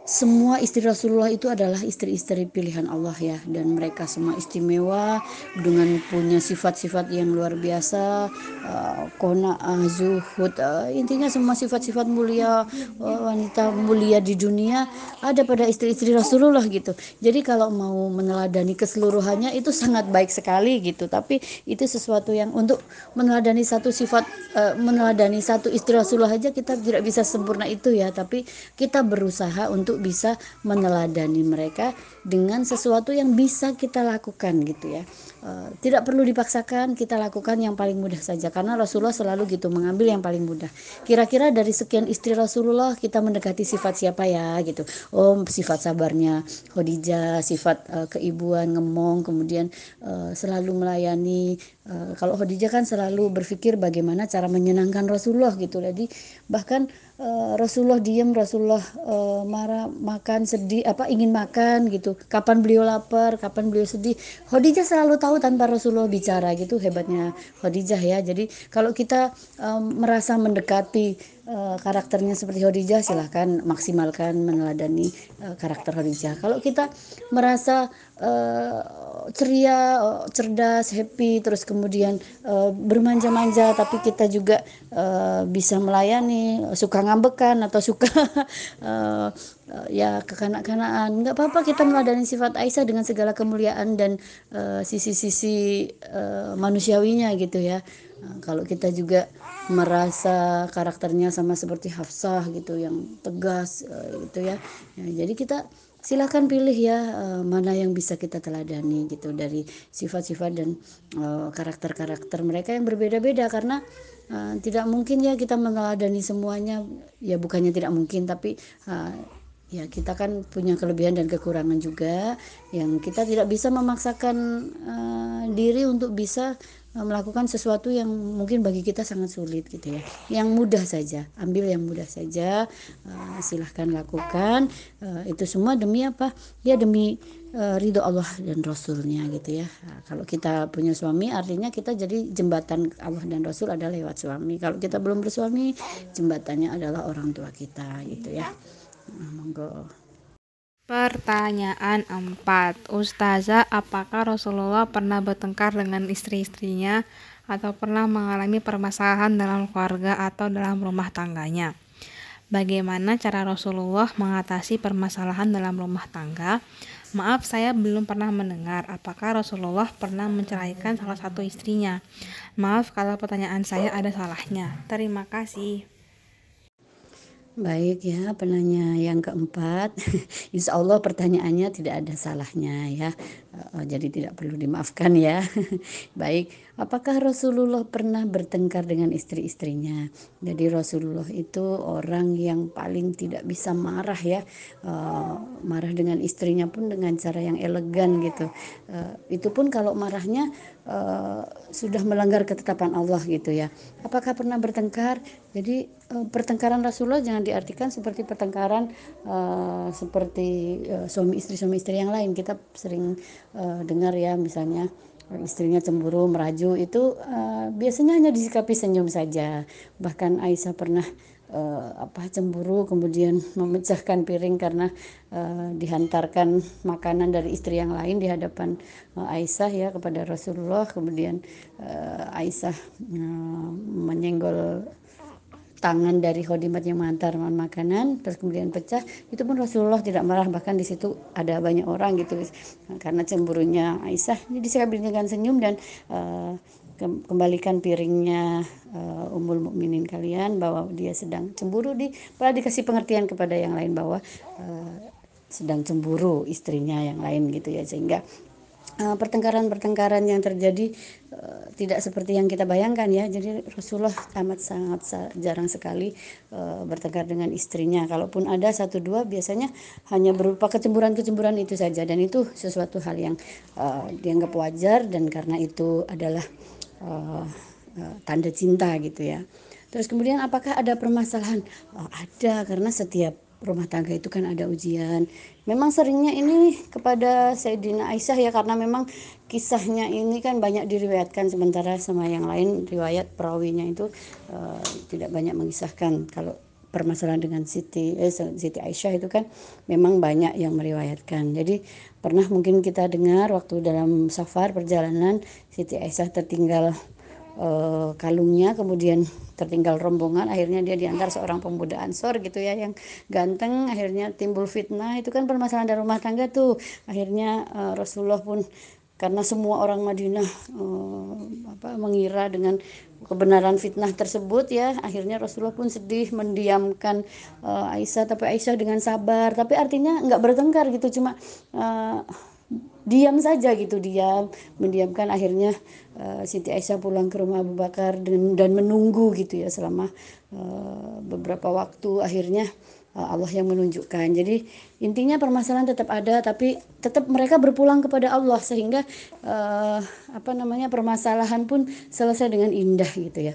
semua istri Rasulullah itu adalah istri-istri pilihan Allah ya. Dan mereka semua istimewa dengan punya sifat-sifat yang luar biasa. Uh, kona uh, zuhud uh, intinya semua sifat-sifat mulia uh, wanita mulia di dunia ada pada istri-istri Rasulullah gitu. Jadi kalau mau meneladani keseluruhannya itu sangat baik sekali gitu. Tapi itu sesuatu yang untuk meneladani satu sifat uh, meneladani satu istri Rasulullah aja kita tidak bisa sempurna itu ya. Tapi kita berusaha untuk bisa meneladani mereka dengan sesuatu yang bisa kita lakukan gitu ya. Uh, tidak perlu dipaksakan kita lakukan yang paling mudah saja. Karena Rasulullah selalu gitu mengambil yang paling mudah. Kira-kira dari sekian istri Rasulullah kita mendekati sifat siapa ya gitu. Oh sifat sabarnya Khadijah sifat uh, keibuan ngemong kemudian uh, selalu melayani. Uh, kalau Khadijah kan selalu berpikir bagaimana cara menyenangkan Rasulullah gitu. Jadi bahkan Rasulullah diam Rasulullah uh, marah makan sedih apa ingin makan gitu. Kapan beliau lapar kapan beliau sedih. Khadijah selalu tahu tanpa Rasulullah bicara gitu hebatnya Khadijah ya. Jadi kalau kita um, merasa mendekati uh, karakternya seperti Khadijah silahkan maksimalkan meneladani uh, karakter Khadijah kalau kita merasa uh, ceria cerdas happy terus kemudian uh, bermanja-manja tapi kita juga uh, bisa melayani suka ngambekan atau suka uh, ya kekanak-kanaan. Nggak apa-apa kita meladani sifat Aisyah dengan segala kemuliaan dan sisi-sisi uh, manusiawinya gitu ya uh, kalau kita juga merasa karakternya sama seperti Hafsah gitu yang tegas uh, gitu ya. ya jadi kita silahkan pilih ya uh, mana yang bisa kita teladani gitu dari sifat-sifat dan uh, karakter-karakter mereka yang berbeda-beda. Karena uh, tidak mungkin ya kita meneladani semuanya. Ya bukannya tidak mungkin tapi uh, ya kita kan punya kelebihan dan kekurangan juga. Yang kita tidak bisa memaksakan uh, diri untuk bisa Eh, melakukan sesuatu yang mungkin bagi kita sangat sulit gitu ya. Yang mudah saja ambil yang mudah saja uh, silahkan lakukan. Uh, itu semua demi apa? Ya demi ridho Allah dan Rasulnya gitu ya. Kalau kita punya suami artinya kita jadi jembatan Allah dan Rasul adalah lewat suami. Kalau kita belum bersuami jembatannya adalah orang tua kita gitu ya. Monggo Pertanyaan 4. Ustazah, apakah Rasulullah pernah bertengkar dengan istri-istrinya atau pernah mengalami permasalahan dalam keluarga atau dalam rumah tangganya? Bagaimana cara Rasulullah mengatasi permasalahan dalam rumah tangga? Maaf, saya belum pernah mendengar apakah Rasulullah pernah menceraikan salah satu istrinya. Maaf kalau pertanyaan saya ada salahnya. Terima kasih. Baik ya, penanya yang keempat. Insya Allah pertanyaannya tidak ada salahnya ya. uh, jadi tidak perlu dimaafkan ya. Baik, apakah Rasulullah pernah bertengkar dengan istri-istrinya? Jadi Rasulullah itu orang yang paling tidak bisa marah ya, uh, marah dengan istrinya pun dengan cara yang elegan gitu. Uh, itu pun kalau marahnya uh, sudah melanggar ketetapan Allah gitu ya. Apakah pernah bertengkar? Jadi pertengkaran Rasulullah jangan diartikan seperti pertengkaran uh, seperti uh, suami istri suami istri yang lain. Kita sering uh, dengar ya misalnya istrinya cemburu meraju itu uh, biasanya hanya disikapi senyum saja. Bahkan Aisyah pernah uh, apa cemburu kemudian memecahkan piring karena uh, dihantarkan makanan dari istri yang lain di hadapan uh, Aisyah ya kepada Rasulullah. Kemudian uh, Aisyah uh, menyenggol tangan dari khodimat yang mengantar makanan terus kemudian pecah itu pun Rasulullah tidak marah bahkan di situ ada banyak orang gitu karena cemburunya Aisyah ini disikapi dengan senyum dan uh, kembalikan piringnya uh, Ummul Mukminin kalian bahwa dia sedang cemburu di malah dikasih pengertian kepada yang lain bahwa uh, sedang cemburu istrinya yang lain gitu ya sehingga pertengkaran-pertengkaran uh, yang terjadi uh, tidak seperti yang kita bayangkan ya. Jadi Rasulullah amat sangat jarang sekali uh, bertengkar dengan istrinya. Kalaupun ada satu dua biasanya hanya berupa kecemburuan-kecemburuan itu saja dan itu sesuatu hal yang uh, dianggap wajar dan karena itu adalah uh, uh, tanda cinta gitu ya. Terus kemudian apakah ada permasalahan? Oh, ada karena setiap rumah tangga itu kan ada ujian. Memang seringnya ini kepada Sayyidina Aisyah ya karena memang kisahnya ini kan banyak diriwayatkan sementara sama yang lain riwayat perawinya itu uh, tidak banyak mengisahkan. Kalau permasalahan dengan Siti eh, Siti Aisyah itu kan memang banyak yang meriwayatkan. Jadi pernah mungkin kita dengar waktu dalam safar perjalanan Siti Aisyah tertinggal uh, kalungnya kemudian tertinggal rombongan akhirnya dia diantar seorang pemuda ansor gitu ya yang ganteng akhirnya timbul fitnah. Itu kan permasalahan dari rumah tangga tuh. Akhirnya uh, Rasulullah pun karena semua orang Madinah uh, apa mengira dengan kebenaran fitnah tersebut ya akhirnya Rasulullah pun sedih mendiamkan uh, Aisyah. Tapi Aisyah dengan sabar. Tapi artinya nggak bertengkar gitu. Cuma uh, diam saja gitu diam. Mendiamkan akhirnya uh, Siti Aisyah pulang ke rumah Abu Bakar dan, dan menunggu gitu ya selama uh, beberapa waktu. Akhirnya uh, Allah yang menunjukkan. Jadi intinya permasalahan tetap ada tapi tetap mereka berpulang kepada Allah sehingga uh, apa namanya permasalahan pun selesai dengan indah gitu ya.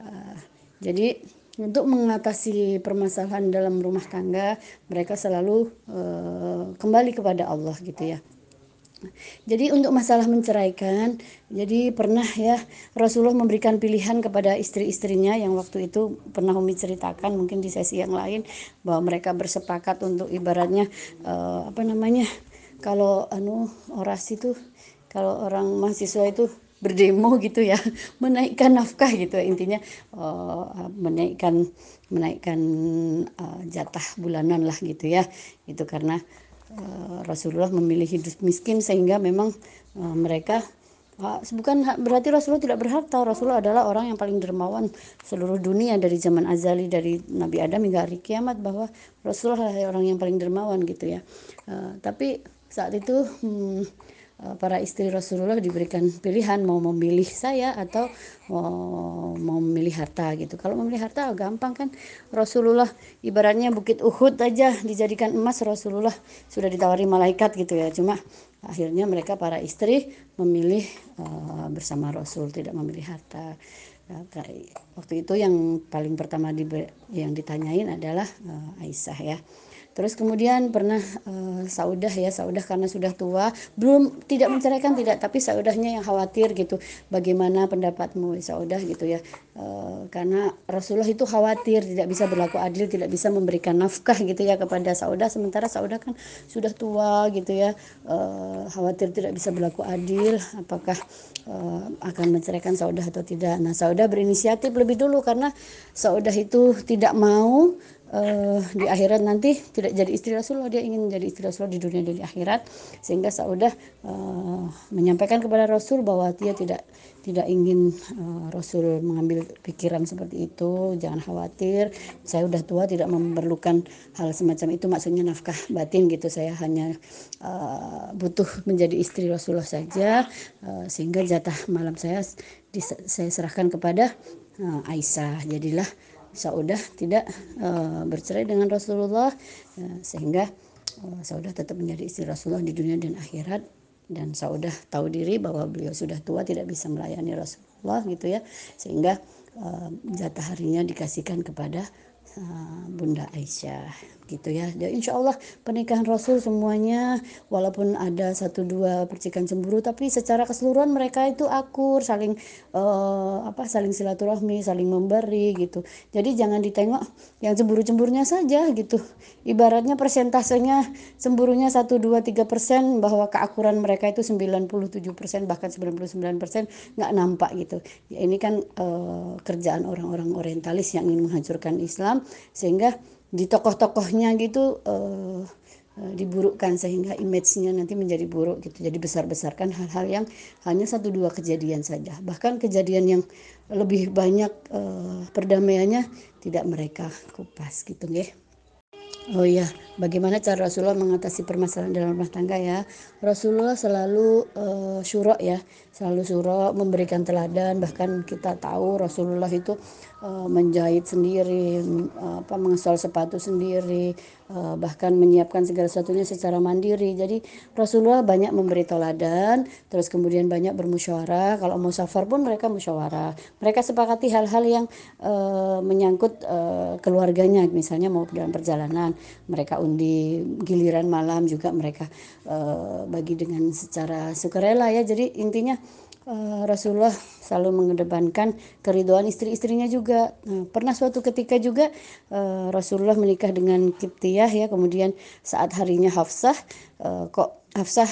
Uh, jadi untuk mengatasi permasalahan dalam rumah tangga mereka selalu uh, kembali kepada Allah gitu ya jadi untuk masalah menceraikan, jadi pernah ya Rasulullah memberikan pilihan kepada istri-istrinya yang waktu itu pernah Umi ceritakan mungkin di sesi yang lain bahwa mereka bersepakat untuk ibaratnya uh, apa namanya kalau anu orasi itu kalau orang mahasiswa itu berdemo gitu ya menaikkan nafkah gitu intinya uh, menaikkan menaikkan uh, jatah bulanan lah gitu ya. Itu karena Rasulullah memilih hidup miskin sehingga memang uh, mereka uh, bukan berarti Rasulullah tidak berharta Rasulullah adalah orang yang paling dermawan seluruh dunia dari zaman azali dari Nabi Adam hingga hari kiamat bahwa Rasulullah adalah orang yang paling dermawan gitu ya. Uh, tapi saat itu hmm, Eh, para istri Rasulullah diberikan pilihan mau memilih saya atau mau, memilih harta gitu. Kalau memilih harta gampang kan Rasulullah ibaratnya bukit Uhud aja dijadikan emas Rasulullah sudah ditawari malaikat gitu ya. Cuma akhirnya mereka para istri memilih uh, bersama Rasul tidak memilih harta. Nah, waktu itu yang paling pertama di, yang ditanyain adalah uh, Aisyah ya. Terus kemudian pernah uh, Saudah ya, Saudah karena sudah tua, belum tidak menceraikan tidak, tapi Saudahnya yang khawatir gitu. Bagaimana pendapatmu Saudah gitu ya. Uh, karena Rasulullah itu khawatir tidak bisa berlaku adil, tidak bisa memberikan nafkah gitu ya kepada Saudah sementara Saudah kan sudah tua gitu ya. Uh, khawatir tidak bisa berlaku adil, apakah uh, akan menceraikan Saudah atau tidak. Nah, Saudah berinisiatif lebih dulu karena Saudah itu tidak mau uh, di akhirat nanti tidak jadi istri Rasulullah dia ingin menjadi istri Rasulullah di dunia dan di akhirat. Sehingga Saudah uh, menyampaikan kepada Rasul bahwa dia tidak tidak ingin uh, Rasul mengambil pikiran seperti itu. Jangan khawatir saya sudah tua tidak memerlukan hal semacam itu. Maksudnya nafkah batin gitu. Saya hanya uh, butuh menjadi istri Rasulullah saja. Uh, sehingga jatah malam saya saya serahkan kepada Aisyah. Jadilah Saudah tidak uh, bercerai dengan Rasulullah uh, sehingga uh, Saudah tetap menjadi istri Rasulullah di dunia dan akhirat. Dan Saudah tahu diri bahwa beliau sudah tua tidak bisa melayani Rasulullah gitu ya. Sehingga jatah harinya dikasihkan kepada Bunda Aisyah gitu ya. Dan insya Allah pernikahan Rasul semuanya walaupun ada satu dua percikan cemburu tapi secara keseluruhan mereka itu akur saling uh, apa saling silaturahmi saling memberi gitu. Jadi jangan ditengok yang cemburu-cemburnya saja gitu. Ibaratnya persentasenya cemburunya satu dua tiga persen bahwa keakuran mereka itu 97 persen bahkan 99 persen nggak nampak gitu. Ya, ini kan uh, kerjaan orang-orang orientalis yang ingin menghancurkan Islam sehingga di tokoh-tokohnya gitu uh, diburukkan sehingga image-nya nanti menjadi buruk gitu. Jadi besar-besarkan hal-hal yang hanya satu dua kejadian saja. Bahkan kejadian yang lebih banyak uh, perdamaiannya tidak mereka kupas gitu nggih. Oh iya, bagaimana cara Rasulullah mengatasi permasalahan dalam rumah tangga ya? Rasulullah selalu uh, syurok ya, selalu syurok memberikan teladan. Bahkan kita tahu Rasulullah itu uh, menjahit sendiri, uh, apa mengesol sepatu sendiri, bahkan menyiapkan segala sesuatunya secara mandiri. Jadi Rasulullah banyak memberi teladan, terus kemudian banyak bermusyawarah. Kalau mau safar pun mereka musyawarah. Mereka sepakati hal-hal yang uh, menyangkut uh, keluarganya, misalnya mau dalam perjalanan mereka undi giliran malam juga mereka uh, bagi dengan secara sukarela ya jadi intinya uh, Rasulullah selalu mengedepankan keriduan istri-istrinya juga. Nah, pernah suatu ketika juga uh, Rasulullah menikah dengan Kiptiyah ya. Kemudian saat harinya Hafsah uh, kok Hafsah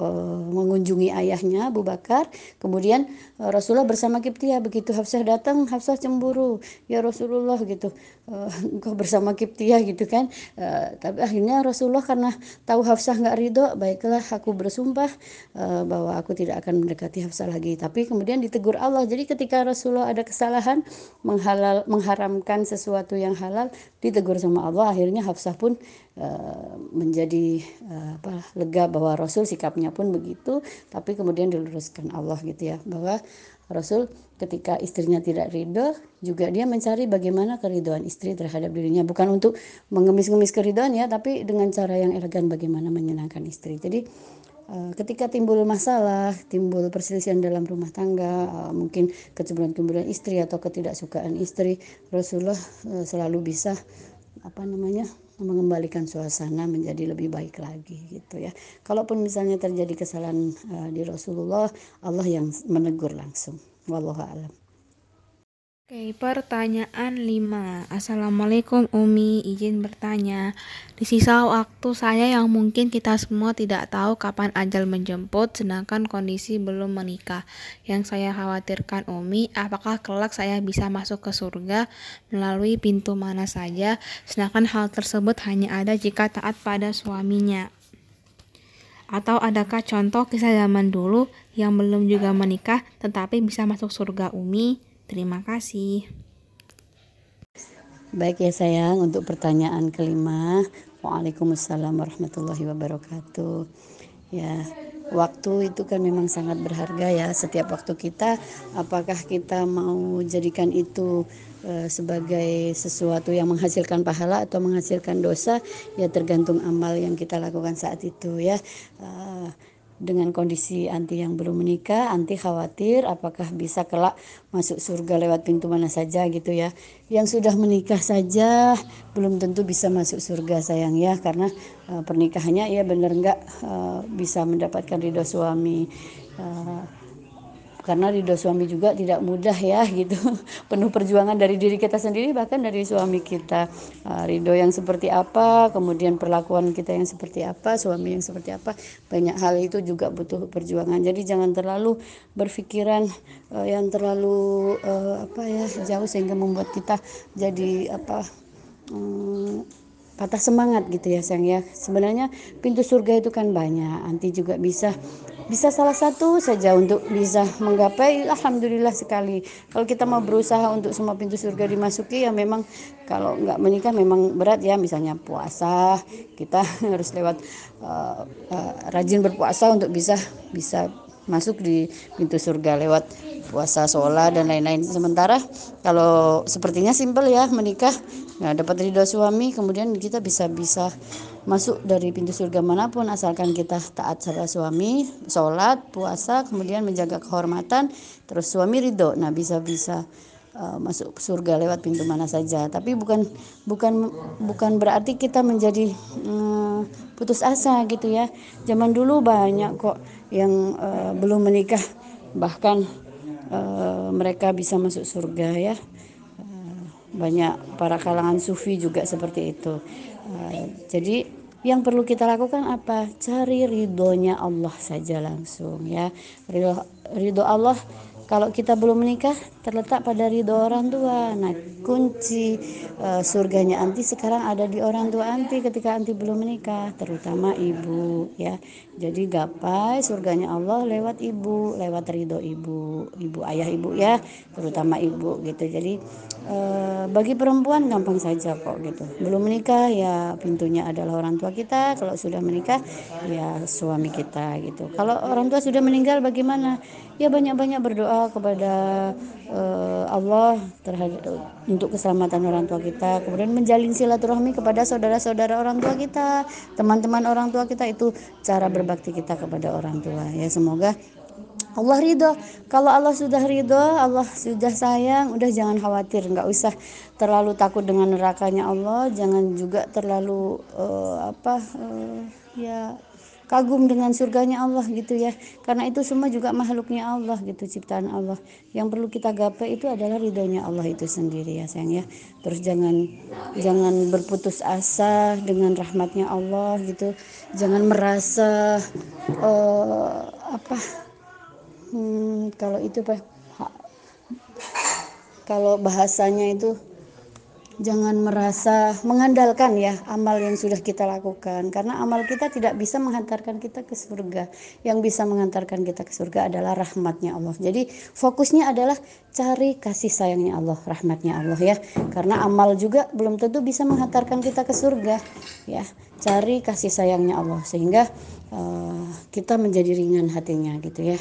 mengunjungi ayahnya Abu Bakar. Kemudian uh, Rasulullah bersama Kiptiah begitu Hafsah datang, Hafsah cemburu. Ya Rasulullah gitu. Uh, engkau bersama Kiptiah gitu kan. Tapi akhirnya Rasulullah karena tahu Hafsah nggak ridho, baiklah aku bersumpah bahwa aku tidak akan mendekati Hafsah lagi. Tapi kemudian ditegur Allah. Jadi ketika Rasulullah ada kesalahan menghalal mengharamkan sesuatu yang halal, ditegur sama Allah. Akhirnya Hafsah pun menjadi uh, apa lega bahwa Rasul sikapnya pun begitu tapi kemudian diluruskan Allah gitu ya bahwa Rasul ketika istrinya tidak ridho juga dia mencari bagaimana keridoan istri terhadap dirinya. Bukan untuk mengemis-ngemis keridoan ya tapi dengan cara yang elegan bagaimana menyenangkan istri. Jadi eh, ketika timbul masalah, timbul perselisihan dalam rumah tangga, eh, mungkin kecemburuan-kecemburuan istri atau ketidaksukaan istri, Rasulullah eh, selalu bisa apa namanya mengembalikan suasana menjadi lebih baik lagi gitu ya. Kalaupun misalnya terjadi kesalahan uh, di Rasulullah, Allah yang menegur langsung. Wallahu a'lam. Oke, pertanyaan 5. Assalamualaikum Umi, izin bertanya. Di sisa waktu saya yang mungkin kita semua tidak tahu kapan ajal menjemput sedangkan kondisi belum menikah. Yang saya khawatirkan Umi, apakah kelak saya bisa masuk ke surga melalui pintu mana saja sedangkan hal tersebut hanya ada jika taat pada suaminya. Atau adakah contoh kisah zaman dulu yang belum juga menikah tetapi bisa masuk surga Umi? Terima kasih. Baik ya sayang, untuk pertanyaan kelima, Waalaikumsalam warahmatullahi wabarakatuh. Ya, waktu itu kan memang sangat berharga ya. Setiap waktu kita, apakah kita mau jadikan itu e, sebagai sesuatu yang menghasilkan pahala atau menghasilkan dosa, ya tergantung amal yang kita lakukan saat itu ya. E, dengan kondisi anti yang belum menikah, anti khawatir apakah bisa kelak masuk surga lewat pintu mana saja gitu ya. Yang sudah menikah saja belum tentu bisa masuk surga sayang ya karena uh, pernikahannya ya benar nggak uh, bisa mendapatkan ridho suami. Uh, karena ridho suami juga tidak mudah ya gitu. Penuh perjuangan dari diri kita sendiri bahkan dari suami kita. Uh, ridho yang seperti apa kemudian perlakuan kita yang seperti apa suami yang seperti apa banyak hal itu juga butuh perjuangan. Jadi jangan terlalu berpikiran uh, yang terlalu uh, apa ya jauh sehingga membuat kita jadi apa hmm, patah semangat gitu ya sayang ya. Sebenarnya pintu surga itu kan banyak. Anti juga bisa bisa salah satu saja untuk bisa menggapai alhamdulillah sekali. Kalau kita mau berusaha untuk semua pintu surga dimasuki ya memang kalau nggak menikah memang berat ya. Misalnya puasa kita harus lewat uh, uh, rajin berpuasa untuk bisa bisa masuk di pintu surga lewat puasa sholat dan lain-lain. Sementara kalau sepertinya simpel ya menikah nah dapat ridho suami kemudian kita bisa bisa masuk dari pintu surga mana pun asalkan kita taat sama suami sholat puasa kemudian menjaga kehormatan terus suami ridho. Nah bisa bisa uh, masuk surga lewat pintu mana saja. Tapi bukan bukan bukan berarti kita menjadi um, putus asa gitu ya. Zaman dulu banyak kok yang uh, belum menikah. Bahkan uh, mereka bisa masuk surga ya. Banyak para kalangan sufi juga seperti itu jadi yang perlu kita lakukan apa? Cari ridhonya Allah saja langsung ya. Ridho ridho Allah kalau kita belum menikah terletak pada ridho orang tua. Nah, kunci uh, surganya anti sekarang ada di orang tua anti ketika anti belum menikah, terutama ibu ya. Jadi gapai surganya Allah lewat ibu, lewat ridho ibu, ibu ayah ibu ya, terutama ibu gitu. Jadi uh, bagi perempuan gampang saja kok gitu. Belum menikah ya pintunya adalah orang tua kita, kalau sudah menikah ya suami kita gitu. Kalau orang tua sudah meninggal bagaimana? Ya banyak-banyak berdoa kepada uh, Allah terhadap untuk keselamatan orang tua kita. Kemudian menjalin silaturahmi kepada saudara-saudara orang tua kita teman-teman orang tua kita. Itu cara berbakti kita kepada orang tua ya. Semoga Allah ridho. Kalau Allah sudah ridho Allah sudah sayang udah jangan khawatir. Nggak usah terlalu takut dengan nerakanya Allah. Jangan juga terlalu uh, apa uh, ya kagum dengan surganya Allah gitu ya. Karena itu semua juga makhluknya Allah gitu ciptaan Allah. Yang perlu kita gapai itu adalah ridhonya Allah itu sendiri ya sayang ya. Terus jangan jangan berputus asa dengan rahmatnya Allah gitu. Jangan merasa uh, apa hmm, kalau itu pak kalau bahasanya itu jangan merasa mengandalkan ya amal yang sudah kita lakukan. Karena amal kita tidak bisa menghantarkan kita ke surga. Yang bisa menghantarkan kita ke surga adalah rahmatnya Allah. Jadi fokusnya adalah cari kasih sayangnya Allah rahmatnya Allah ya. Karena amal juga belum tentu bisa menghantarkan kita ke surga ya. Cari kasih sayangnya Allah sehingga uh, kita menjadi ringan hatinya gitu ya.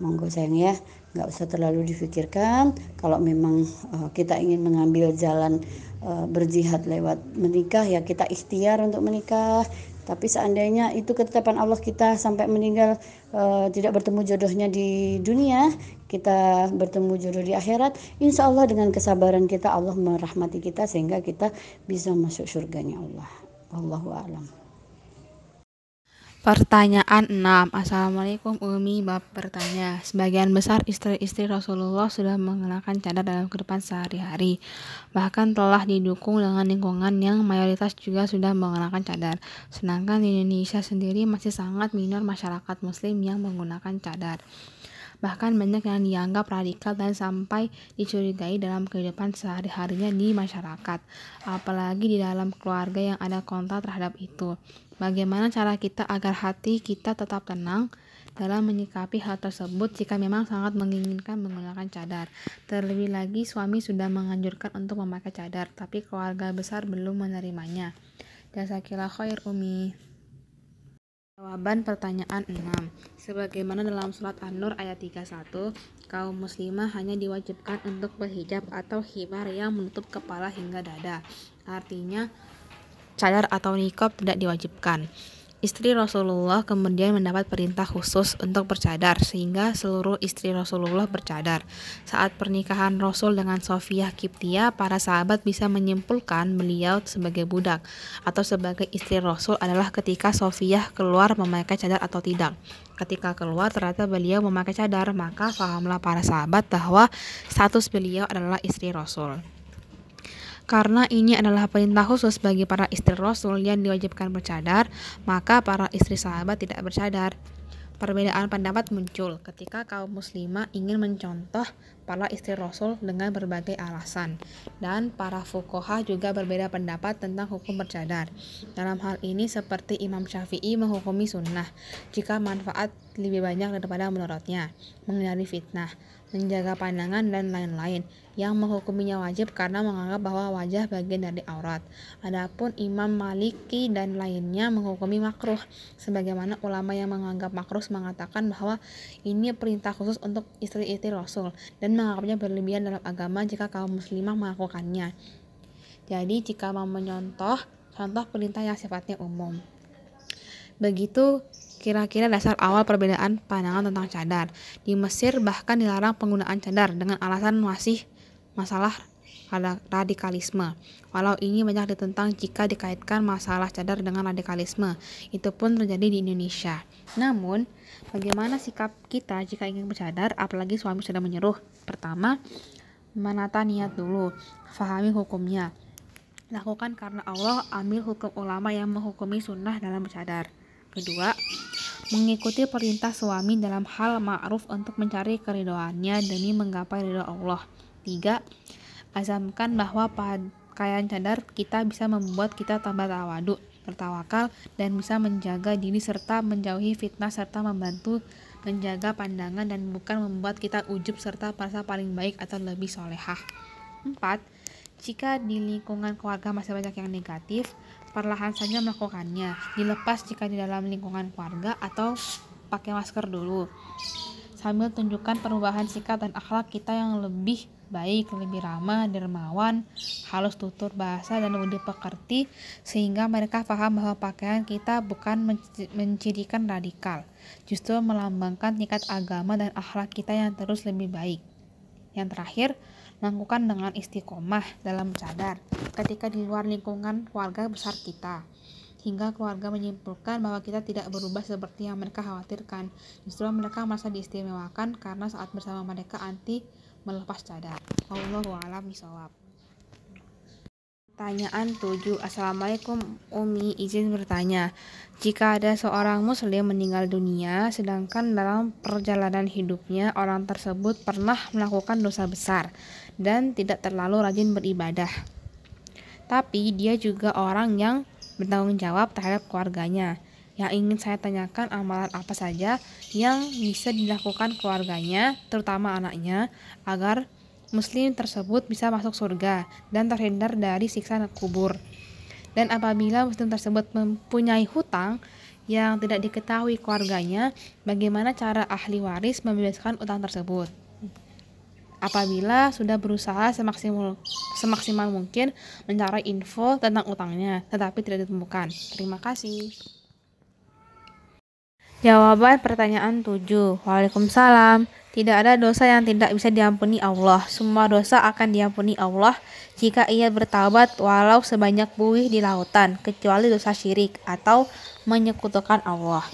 Monggo sayang ya nggak usah terlalu difikirkan kalau memang uh, kita ingin mengambil jalan uh, berjihad lewat menikah ya kita ikhtiar untuk menikah. Tapi seandainya itu ketetapan Allah kita sampai meninggal uh, tidak bertemu jodohnya di dunia kita bertemu jodoh di akhirat insya Allah dengan kesabaran kita Allah merahmati kita sehingga kita bisa masuk surganya Allah. Allahu a'lam Pertanyaan 6. Assalamualaikum Umi Bab bertanya. Sebagian besar istri-istri Rasulullah sudah mengenakan cadar dalam kehidupan sehari-hari. Bahkan telah didukung dengan lingkungan yang mayoritas juga sudah mengenakan cadar. Sedangkan di Indonesia sendiri masih sangat minor masyarakat muslim yang menggunakan cadar. Bahkan banyak yang dianggap radikal dan sampai dicurigai dalam kehidupan sehari-harinya di masyarakat. Apalagi di dalam keluarga yang ada kontak terhadap itu. Bagaimana cara kita agar hati kita tetap tenang dalam menyikapi hal tersebut jika memang sangat menginginkan menggunakan cadar. Terlebih lagi suami sudah menganjurkan untuk memakai cadar, tapi keluarga besar belum menerimanya. Jasakillah khair Umi. Jawaban pertanyaan 6. Sebagaimana dalam surat An-Nur ayat 31, kaum muslimah hanya diwajibkan untuk berhijab atau himar yang menutup kepala hingga dada. Artinya, cadar atau nikab tidak diwajibkan. Istri Rasulullah kemudian mendapat perintah khusus untuk bercadar sehingga seluruh istri Rasulullah bercadar. Saat pernikahan Rasul dengan Sofiyah Kiptia, para sahabat bisa menyimpulkan beliau sebagai budak atau sebagai istri Rasul adalah ketika Sofiyah keluar memakai cadar atau tidak. Ketika keluar ternyata beliau memakai cadar, maka fahamlah para sahabat bahwa status beliau adalah istri Rasul. Karena ini adalah perintah khusus bagi para istri Rasul yang diwajibkan bercadar, maka para istri sahabat tidak bercadar. Perbedaan pendapat muncul ketika kaum muslimah ingin mencontoh para istri Rasul dengan berbagai alasan. Dan para fukoha juga berbeda pendapat tentang hukum bercadar. Dalam hal ini seperti Imam Syafi'i menghukumi sunnah jika manfaat lebih banyak daripada menurutnya, menghindari fitnah, menjaga pandangan, dan lain-lain. Yang menghukuminya wajib karena menganggap bahwa wajah bagian dari aurat. Adapun Imam Maliki dan lainnya menghukumi makruh, sebagaimana ulama yang menganggap makruh mengatakan bahwa ini perintah khusus untuk istri-istri Rasul dan menganggapnya berlebihan dalam agama jika kaum muslimah melakukannya. Jadi jika mau menyontoh, contoh perintah yang sifatnya umum. Begitu kira-kira dasar awal perbedaan pandangan tentang cadar. Di Mesir bahkan dilarang penggunaan cadar dengan alasan masih masalah radikalisme. Walau ini banyak ditentang jika dikaitkan masalah cadar dengan radikalisme, itu pun terjadi di Indonesia. Namun, bagaimana sikap kita jika ingin bercadar, apalagi suami sudah menyuruh? Pertama, menata niat dulu, fahami hukumnya. Lakukan karena Allah, ambil hukum ulama yang menghukumi sunnah dalam bercadar. Kedua, mengikuti perintah suami dalam hal ma'ruf untuk mencari keridoannya demi menggapai ridho Allah. Tiga, azamkan bahwa pakaian cadar kita bisa membuat kita tambah tawadu, bertawakal, dan bisa menjaga diri serta menjauhi fitnah serta membantu menjaga pandangan dan bukan membuat kita ujub serta merasa paling baik atau lebih solehah. Empat, jika di lingkungan keluarga masih banyak yang negatif, perlahan saja melakukannya. Dilepas jika di dalam lingkungan keluarga atau pakai masker dulu. Sambil tunjukkan perubahan sikap dan akhlak kita yang lebih baik, lebih ramah, dermawan, halus tutur bahasa dan lebih pekerti sehingga mereka paham bahwa pakaian kita bukan mencirikan radikal, justru melambangkan tingkat agama dan akhlak kita yang terus lebih baik. Yang terakhir, lakukan dengan istiqomah dalam sadar ketika di luar lingkungan keluarga besar kita hingga keluarga menyimpulkan bahwa kita tidak berubah seperti yang mereka khawatirkan. Justru mereka merasa diistimewakan karena saat bersama mereka anti melepas cadar. Allahu a'lam. Pertanyaan 7. Assalamualaikum Umi, izin bertanya. Jika ada seorang muslim meninggal dunia, sedangkan dalam perjalanan hidupnya orang tersebut pernah melakukan dosa besar dan tidak terlalu rajin beribadah. Tapi dia juga orang yang bertanggung jawab terhadap keluarganya. Yang ingin saya tanyakan amalan apa saja yang bisa dilakukan keluarganya, terutama anaknya, agar muslim tersebut bisa masuk surga dan terhindar dari siksa kubur. Dan apabila muslim tersebut mempunyai hutang yang tidak diketahui keluarganya, bagaimana cara ahli waris membebaskan utang tersebut? Apabila sudah berusaha semaksimal, semaksimal mungkin mencari info tentang utangnya, tetapi tidak ditemukan. Terima kasih. Jawaban pertanyaan 7. Waalaikumsalam. Tidak ada dosa yang tidak bisa diampuni Allah. Semua dosa akan diampuni Allah jika ia bertaubat walau sebanyak buih di lautan, kecuali dosa syirik atau menyekutukan Allah.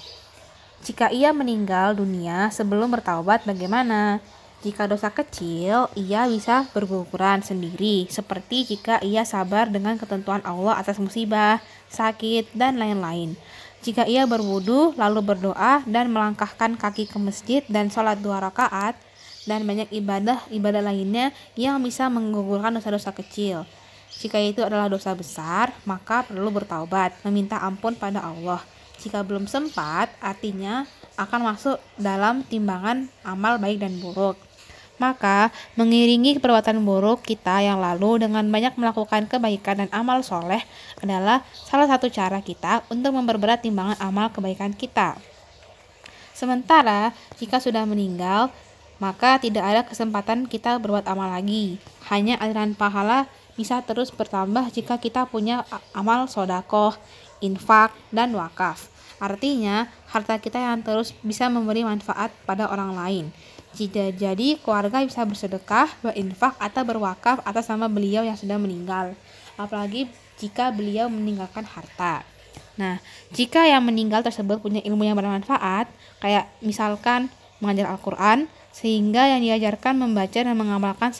Jika ia meninggal dunia sebelum bertaubat, bagaimana? Jika dosa kecil, ia bisa berguguran sendiri, seperti jika ia sabar dengan ketentuan Allah atas musibah, sakit, dan lain-lain. Jika ia berwudu, lalu berdoa dan melangkahkan kaki ke masjid dan sholat dua rakaat, dan banyak ibadah-ibadah lainnya yang bisa menggugurkan dosa-dosa kecil. Jika itu adalah dosa besar, maka perlu bertaubat, meminta ampun pada Allah. Jika belum sempat, artinya akan masuk dalam timbangan amal baik dan buruk. Maka, mengiringi perbuatan buruk kita yang lalu dengan banyak melakukan kebaikan dan amal soleh adalah salah satu cara kita untuk memperberat timbangan amal kebaikan kita. Sementara, jika sudah meninggal, maka tidak ada kesempatan kita berbuat amal lagi. Hanya aliran pahala bisa terus bertambah jika kita punya amal sodakoh, infak, dan wakaf. Artinya, harta kita yang terus bisa memberi manfaat pada orang lain. Jika jadi keluarga bisa bersedekah, berinfak atau berwakaf atas nama beliau yang sudah meninggal. Apalagi jika beliau meninggalkan harta. Nah, jika yang meninggal tersebut punya ilmu yang bermanfaat, kayak misalkan mengajar Al-Quran, sehingga yang diajarkan membaca dan mengamalkan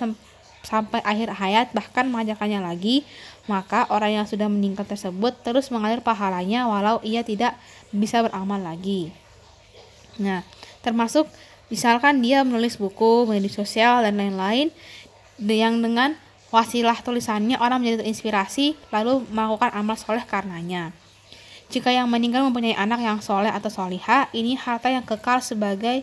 sampai akhir hayat, bahkan mengajarkannya lagi, maka orang yang sudah meninggal tersebut terus mengalir pahalanya walau ia tidak bisa beramal lagi. Nah, termasuk Misalkan dia menulis buku, media sosial, dan lain-lain yang dengan wasilah tulisannya orang menjadi terinspirasi lalu melakukan amal soleh karenanya. Jika yang meninggal mempunyai anak yang soleh atau soliha, ini harta yang kekal sebagai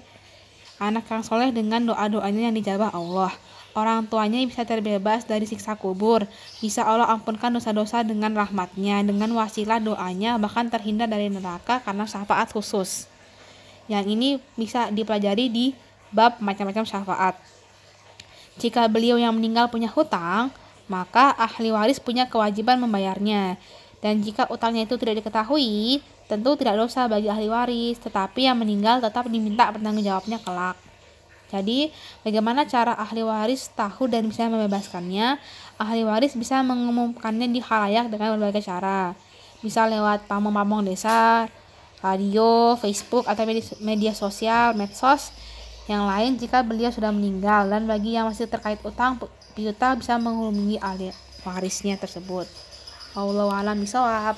anak yang soleh dengan doa-doanya yang dijabah Allah. Orang tuanya bisa terbebas dari siksa kubur. Bisa Allah ampunkan dosa-dosa dengan rahmatnya, dengan wasilah doanya, bahkan terhindar dari neraka karena syafaat khusus. Yang ini bisa dipelajari di bab macam-macam syafaat. Jika beliau yang meninggal punya hutang, maka ahli waris punya kewajiban membayarnya. Dan jika utangnya itu tidak diketahui, tentu tidak dosa bagi ahli waris, tetapi yang meninggal tetap diminta pertanggungjawabnya kelak. Jadi, bagaimana cara ahli waris tahu dan bisa membebaskannya? Ahli waris bisa mengumumkannya di halayak dengan berbagai cara. Bisa lewat pamong-pamong desa, radio, Facebook, atau media, sosial, medsos, yang lain jika beliau sudah meninggal. Dan bagi yang masih terkait utang, piutang bisa menghubungi ahli warisnya tersebut. Wallahu a'lam bishawab.